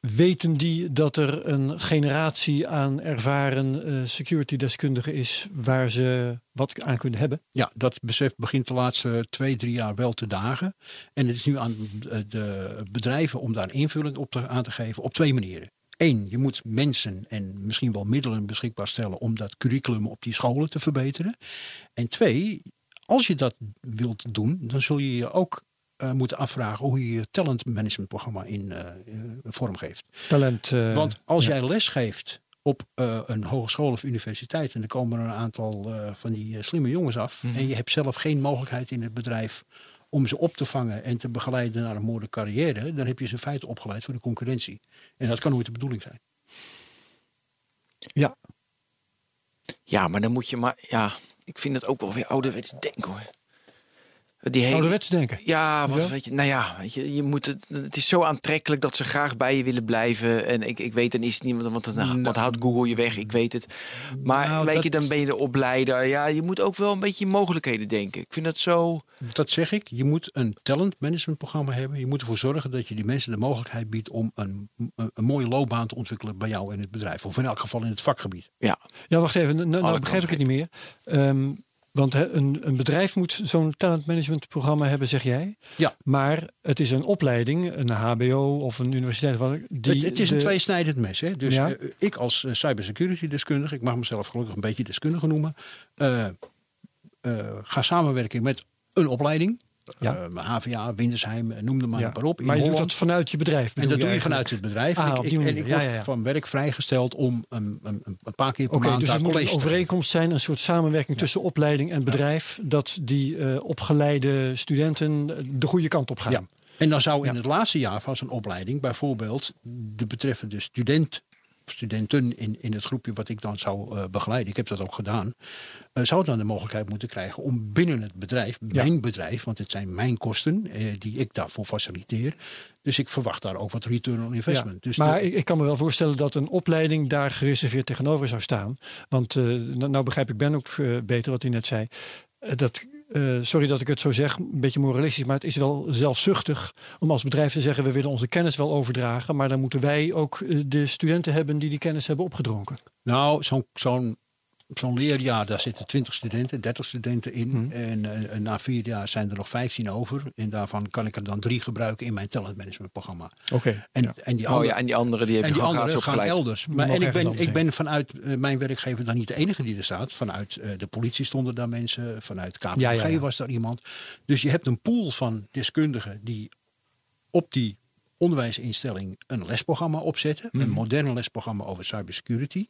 Weten die dat er een generatie aan ervaren eh, security deskundigen is waar ze wat aan kunnen hebben? Ja, dat besef begint de laatste twee, drie jaar wel te dagen. En het is nu aan de bedrijven om daar invulling op te, aan te geven op twee manieren. Eén, je moet mensen en misschien wel middelen beschikbaar stellen om dat curriculum op die scholen te verbeteren. En twee, als je dat wilt doen, dan zul je je ook eh, moeten afvragen hoe je je talentmanagementprogramma in eh, eh, vormgeeft. Talent. eh, Want als ja. jij les geeft op een hogeschool of universiteit en er komen er een aantal van die slimme jongens af Mhm. en je hebt zelf geen mogelijkheid in het bedrijf om ze op te vangen en te begeleiden naar een mooie carrière, dan heb je ze in feite opgeleid voor de concurrentie. En dat kan nooit de bedoeling zijn. Ja, Ja, maar dan moet je maar... Ja, ik vind het ook wel weer ouderwets denken hoor. Die hele, ouderwets denken. Ja, wat Ja? weet je, nou ja, weet je, je moet het, het is zo aantrekkelijk dat ze graag bij je willen blijven. En ik, ik weet, dan is niet, want, want nou, wat houdt Google je weg? Ik weet het. Maar Nou, weet dat- je, dan ben je de opleider. Ja, je moet ook wel een beetje mogelijkheden denken. Ik vind dat zo. Dat zeg ik. Je moet een talentmanagementprogramma hebben. Je moet ervoor zorgen dat je die mensen de mogelijkheid biedt om een, een, een mooie loopbaan te ontwikkelen bij jou in het bedrijf. Of in elk geval in het vakgebied. Ja, Ja, wacht even. Nou, nou begrijp ik het niet meer. Ehm, want een, een bedrijf moet zo'n talentmanagementprogramma hebben, zeg jij. Ja. Maar het is een opleiding, een HBO of een universiteit. wat- Die het, het is een de- tweesnijdend mes. Hè? Dus Ja. eh, ik als eh, cybersecurity deskundige, ik mag mezelf gelukkig een beetje deskundige noemen, eh, ga samenwerken met een opleiding. Ja. Eh, HVA, Windersheim, eh, noem er maar, Ja. maar op. in Maar je doet dat vanuit je bedrijf. en dat doe je vanuit het bedrijf. Ah, En ik, en word ja, van werk vrijgesteld om een, een, een paar keer per Oké, maand dus daar het moet college een overeenkomst zijn, een soort samenwerking tussen opleiding en bedrijf, dat die eh, opgeleide studenten eh, de goede kant op gaan. Ja. En dan zou in het laatste jaar van zo'n opleiding bijvoorbeeld de betreffende student studenten in, in het groepje wat ik dan zou eh, begeleiden, ik heb dat ook gedaan, eh, zou dan de mogelijkheid moeten krijgen om binnen het bedrijf, Ja. mijn bedrijf, want het zijn mijn kosten eh, die ik daarvoor faciliteer. Dus ik verwacht daar ook wat return on investment. Ja, Dus maar ik, ik kan me wel voorstellen dat een opleiding daar gereserveerd tegenover zou staan. Want nou, nou begrijp ik Ben ook beter wat hij net zei. dat, eh, sorry dat ik het zo zeg, een beetje moralistisch, maar het is wel zelfzuchtig om als bedrijf te zeggen: we willen onze kennis wel overdragen, maar dan moeten wij ook eh, de studenten hebben die die kennis hebben opgedronken. Nou, zo'n zo'n zo'n leerjaar, daar zitten 20 studenten, 30 studenten in. Mhm. En eh, na vier jaar zijn er nog 15 over. En daarvan kan ik er dan drie gebruiken in mijn talentmanagementprogramma. Oké. En, ja. en die Oh andere, ja, en die anderen die heb en je die gaan opgeleid. elders. Maar, en ik ben, ik ben vanuit eh, mijn werkgever dan niet de enige die er staat. Vanuit eh, de politie stonden daar mensen. Vanuit KPMG Ja, ja, ja. was daar iemand. Dus je hebt een pool van deskundigen die op die onderwijsinstelling een lesprogramma opzetten. Mhm. Een modern lesprogramma over cybersecurity.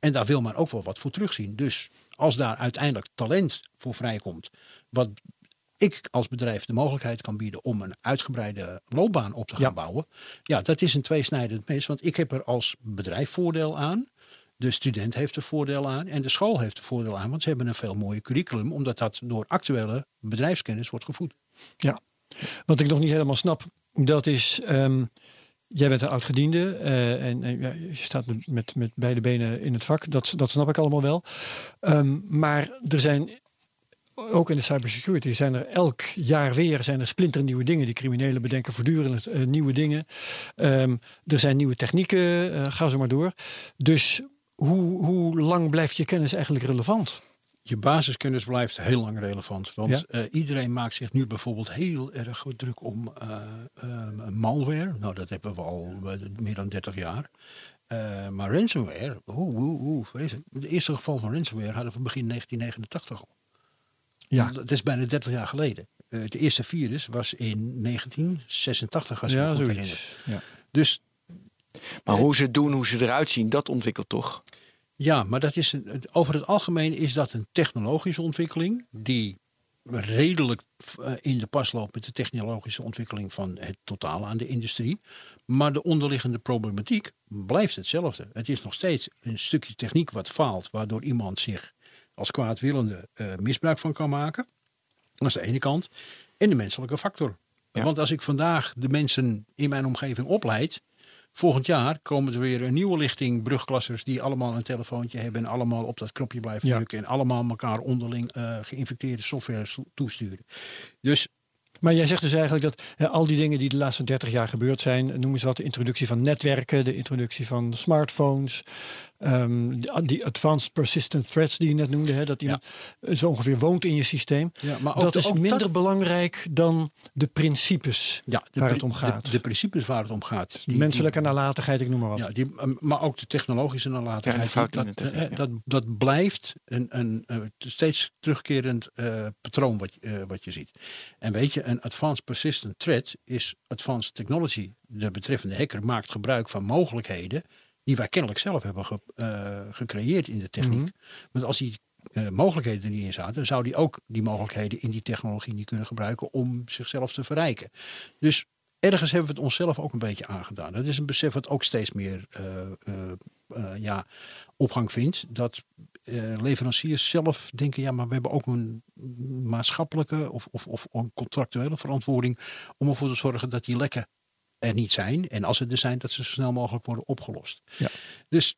En daar wil men ook wel wat voor terugzien. Dus als daar uiteindelijk talent voor vrijkomt. Wat ik als bedrijf de mogelijkheid kan bieden om een uitgebreide loopbaan op te gaan Ja. bouwen. Ja, dat is een tweesnijdend mes. Want ik heb er als bedrijf voordeel aan. De student heeft er voordeel aan. En de school heeft er voordeel aan. Want ze hebben een veel mooier curriculum. Omdat dat door actuele bedrijfskennis wordt gevoed. Ja. Wat ik nog niet helemaal snap, dat is. ehm, jij bent een oud-gediende eh, en, je staat met, met, met beide benen in het vak. Dat, dat snap ik allemaal wel. Ehm, maar er zijn. Ook in de cybersecurity zijn er elk jaar weer zijn er splinternieuwe dingen. Die criminelen bedenken voortdurend eh, nieuwe dingen. Ehm, er zijn nieuwe technieken, eh, ga zo maar door. Dus hoe, hoe lang blijft je kennis eigenlijk relevant? Je basiskennis blijft heel lang relevant. Want Ja. eh, iedereen maakt zich nu bijvoorbeeld heel erg druk om eh, eh, malware. Nou, dat hebben we al meer dan 30 jaar. Eh, maar ransomware, oeh, oeh, oeh, vreselijk. Het eerste geval van ransomware hadden we begin 1989 al. Ja, Dat is bijna 30 jaar geleden. Eh, het eerste virus was in 1986, als ik me ja goed herinner. Ja. Dus Maar hoe ze het doen, hoe ze eruit zien, dat ontwikkelt toch? Ja, maar dat is over het algemeen is dat een technologische ontwikkeling die redelijk eh, in de pas loopt met de technologische ontwikkeling van het totaal aan de industrie. Maar de onderliggende problematiek blijft hetzelfde. Het is nog steeds een stukje techniek wat faalt, waardoor iemand zich als kwaadwillende eh, misbruik van kan maken. Dat is de ene kant. En de menselijke factor. Ja. Want als ik vandaag de mensen in mijn omgeving opleid. Volgend jaar komen er weer een nieuwe lichting brugklassers die allemaal een telefoontje hebben en allemaal op dat knopje blijven Ja. drukken en allemaal elkaar onderling eh, geïnfecteerde software so- toesturen. Dus Maar jij zegt dus eigenlijk dat hè, al die dingen die de laatste 30 jaar gebeurd zijn, noem eens wat, de introductie van netwerken, de introductie van smartphones, ehm, die, die advanced persistent threats die je net noemde, hè, dat iemand eh, zo ongeveer woont in je systeem. Ja, maar ook dat de- is ook minder dat- belangrijk dan de principes ja, de, waar pri- het om gaat. De, de principes waar het om gaat. die- Menselijke nalatigheid, ik noem maar wat. Ja, die, um, maar ook de technologische nalatigheid. dat, dat, dat blijft een, een, eh, steeds terugkerend eh, patroon wat, wat je ziet. En weet je, een advanced persistent threat is advanced technology. De betreffende hacker maakt gebruik van mogelijkheden die wij kennelijk zelf hebben ge- eh, gecreëerd in de techniek. Mhm. Want als die eh, mogelijkheden er niet in zaten, zou die ook die mogelijkheden in die technologie niet kunnen gebruiken om zichzelf te verrijken. Dus ergens hebben we het onszelf ook een beetje aangedaan. Dat is een besef wat ook steeds meer eh, ja, opgang vindt. Dat leveranciers zelf denken, ja, maar we hebben ook een maatschappelijke of, of, of een contractuele verantwoording om ervoor te zorgen dat die lekken er niet zijn. En als ze er zijn, dat ze zo snel mogelijk worden opgelost. Ja. Dus,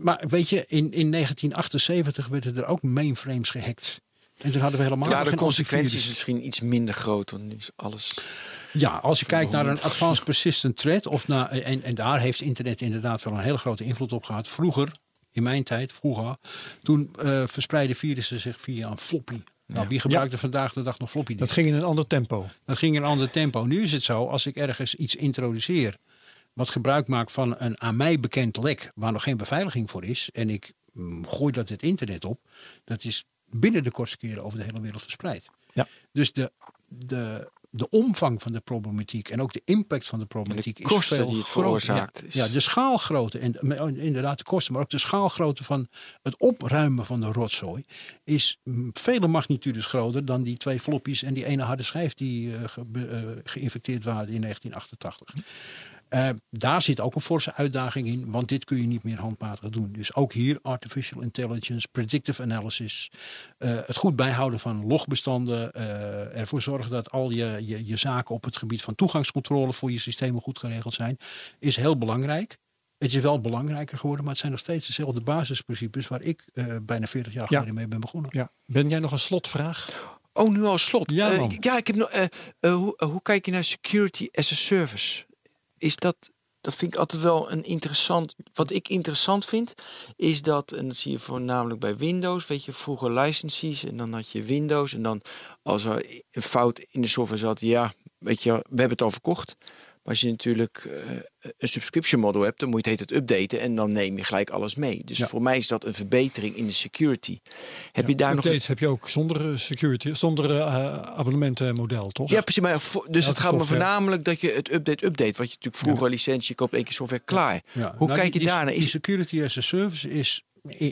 maar weet je, in, in 1978 werden er ook mainframes gehackt. En toen hadden we helemaal Ja, de consequenties antivirus. misschien iets minder groot. Want nu is alles. Ja, als je kijkt naar een advanced persistent threat, of naar, en, en daar heeft internet inderdaad wel een hele grote invloed op gehad. Vroeger, in mijn tijd, vroeger, toen eh verspreidden virussen zich via een floppy. Nou, wie gebruikte vandaag de dag nog floppy Dat ging in een ander tempo. Dat ging in een ander tempo. Nu is het zo, als ik ergens iets introduceer wat gebruik maakt van een aan mij bekend lek waar nog geen beveiliging voor is en ik mm, gooi dat het internet op, dat is binnen de kortste keren over de hele wereld verspreid. Ja. Dus de, de, de omvang van de problematiek en ook de impact van de problematiek En de kosten is veel die het groter. veroorzaakt Ja, is- ja, de schaalgrootte en inderdaad de kosten, maar ook de schaalgrootte van het opruimen van de rotzooi is mm, vele magnitudes groter dan die twee floppies en die ene harde schijf die eh, ge- eh, geïnfecteerd waren in 1988. Eh, daar zit ook een forse uitdaging in, want dit kun je niet meer handmatig doen. Dus ook hier artificial intelligence, predictive analysis, eh, het goed bijhouden van logbestanden, eh, ervoor zorgen dat al je, je, je zaken op het gebied van toegangscontrole voor je systemen goed geregeld zijn, is heel belangrijk. Het is wel belangrijker geworden, maar het zijn nog steeds dezelfde basisprincipes waar ik uh, bijna 40 jaar geleden mee ben begonnen. Ja. Ben jij nog een slotvraag? Oh, nu al slot. Ja, uh, ja ik heb nog. Uh, hoe, hoe kijk je naar security as a service? Is dat dat vind ik altijd wel een interessant. Wat ik interessant vind, is dat, en dat zie je voornamelijk bij Windows, weet je, vroeger licenties en dan had je Windows en dan als er een fout in de software zat, ja, weet je, we hebben het al verkocht. Maar als je natuurlijk uh, een subscription model hebt, dan moet je het, het updaten en dan neem je gelijk alles mee. Dus voor mij is dat een verbetering in de security. Heb je daar updates nog heb je ook zonder security, zonder uh, abonnementenmodel, toch? Ja, precies. Maar dus het gaat me voornamelijk dat je het update update, wat je natuurlijk vroeger licentie, koopt één keer software klaar. Hoe nou, kijk je daarnaar? Die security as a service is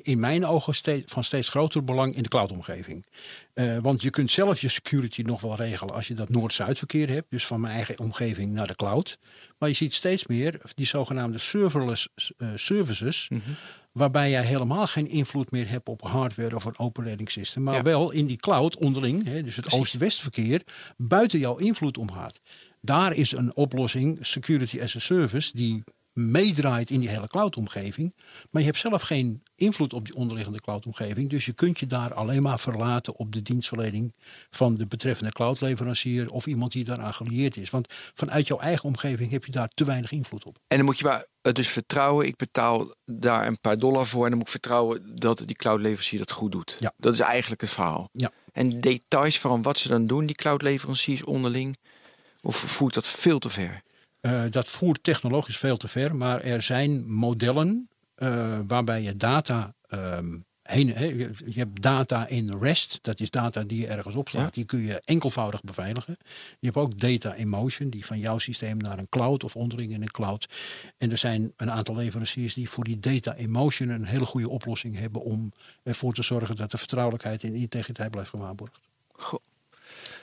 in mijn ogen steeds, van steeds groter belang in de cloudomgeving. Uh, want je kunt zelf je security nog wel regelen als je dat Noord-Zuid verkeer hebt. Dus van mijn eigen omgeving naar de cloud. Maar je ziet steeds meer die zogenaamde serverless uh, services. Mm -hmm. Waarbij jij helemaal geen invloed meer hebt op hardware of een operating system. Maar ja. wel in die cloud onderling, hè, dus het oost-west verkeer, buiten jouw invloed omgaat. Daar is een oplossing, security as a service, die meedraait in die hele cloudomgeving. Maar je hebt zelf geen invloed op die onderliggende cloudomgeving. Dus je kunt je daar alleen maar verlaten op de dienstverlening van de betreffende cloudleverancier of iemand die daaraan gelieerd is. Want vanuit jouw eigen omgeving heb je daar te weinig invloed op. En dan moet je maar dus vertrouwen. Ik betaal daar een paar dollar voor en dan moet ik vertrouwen dat die cloudleverancier dat goed doet. Ja. Dat is eigenlijk het verhaal. Ja. En details van wat ze dan doen, die cloudleveranciers onderling, of voert dat veel te ver? Uh, dat voert technologisch veel te ver, maar er zijn modellen uh, waarbij je data um, heen, he, je, je hebt data in REST, dat is data die je ergens opslaat, ja. die kun je enkelvoudig beveiligen. Je hebt ook data in motion, die van jouw systeem naar een cloud of onderling in een cloud. En er zijn een aantal leveranciers die voor die data in motion een hele goede oplossing hebben om ervoor te zorgen dat de vertrouwelijkheid en integriteit blijft gewaarborgd. Goh.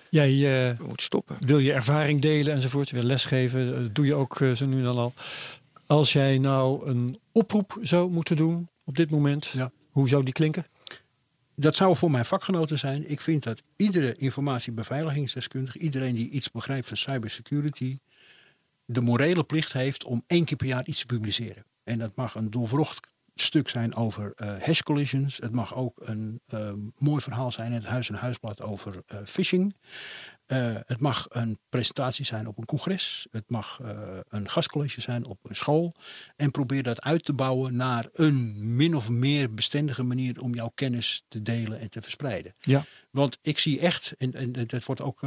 Jij uh, moet stoppen. wil je ervaring delen enzovoort, wil lesgeven, dat doe je ook uh, zo nu dan al. Als jij nou een oproep zou moeten doen op dit moment, ja. hoe zou die klinken? Dat zou voor mijn vakgenoten zijn. Ik vind dat iedere informatiebeveiligingsdeskundige, iedereen die iets begrijpt van cybersecurity, de morele plicht heeft om één keer per jaar iets te publiceren. En dat mag een doorvrocht stuk zijn over uh, hash collisions. Het mag ook een uh, mooi verhaal zijn in het Huis en Huisblad over uh, phishing. het mag een presentatie zijn op een congres. Het mag een gastcollege zijn op een school. En probeer dat uit te bouwen naar een min of meer bestendige manier om jouw kennis te delen en te verspreiden. Ja. Want ik zie echt, en, en dat wordt ook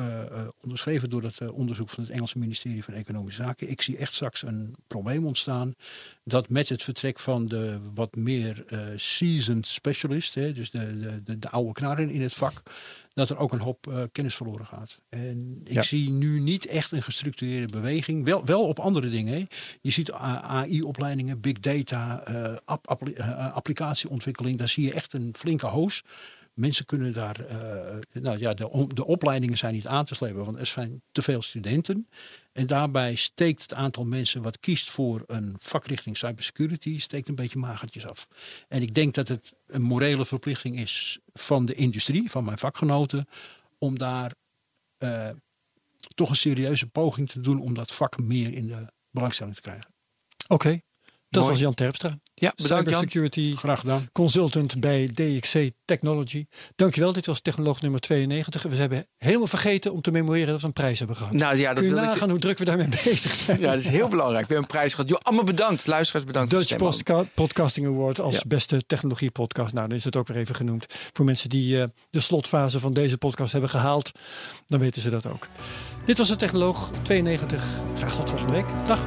onderschreven door het onderzoek van het Engelse ministerie van Economische Zaken. Ik zie echt straks een probleem ontstaan dat met het vertrek van de wat meer seasoned specialist, hè, dus de, de, de, de oude knarren in het vak, dat er ook een hoop uh, kennis verloren gaat. En ik Ja. zie nu niet echt een gestructureerde beweging, wel, wel op andere dingen. Hè. Je ziet AI-opleidingen, big data, uh, app, uh, applicatieontwikkeling, daar zie je echt een flinke hoos. Mensen kunnen daar, uh, nou ja, de, de opleidingen zijn niet aan te slepen, want er zijn te veel studenten. En daarbij steekt het aantal mensen wat kiest voor een vakrichting cybersecurity, steekt een beetje magertjes af. En ik denk dat het een morele verplichting is van de industrie, van mijn vakgenoten, om daar uh, toch een serieuze poging te doen om dat vak meer in de belangstelling te krijgen. Oké. Dat Mooi. was Jan Terpstra. Ja, bedankt Jan. Cybersecurity Graag gedaan. consultant bij DXC Technology. Dankjewel, dit was technoloog nummer 92. We hebben helemaal vergeten om te memoreren dat we een prijs hebben gehad. Nou ja, dat Kun je wil ik- nagaan hoe druk we daarmee bezig zijn? Ja, dat is heel belangrijk. We hebben een prijs gehad. Jo, allemaal bedankt. Luisteraars bedankt. Dutch. Postka- Podcasting Award als Ja. beste technologie podcast. Nou, dan is het ook weer even genoemd. Voor mensen die eh, de slotfase van deze podcast hebben gehaald, dan weten ze dat ook. Dit was de Technoloog 92. Graag tot volgende week. Dag.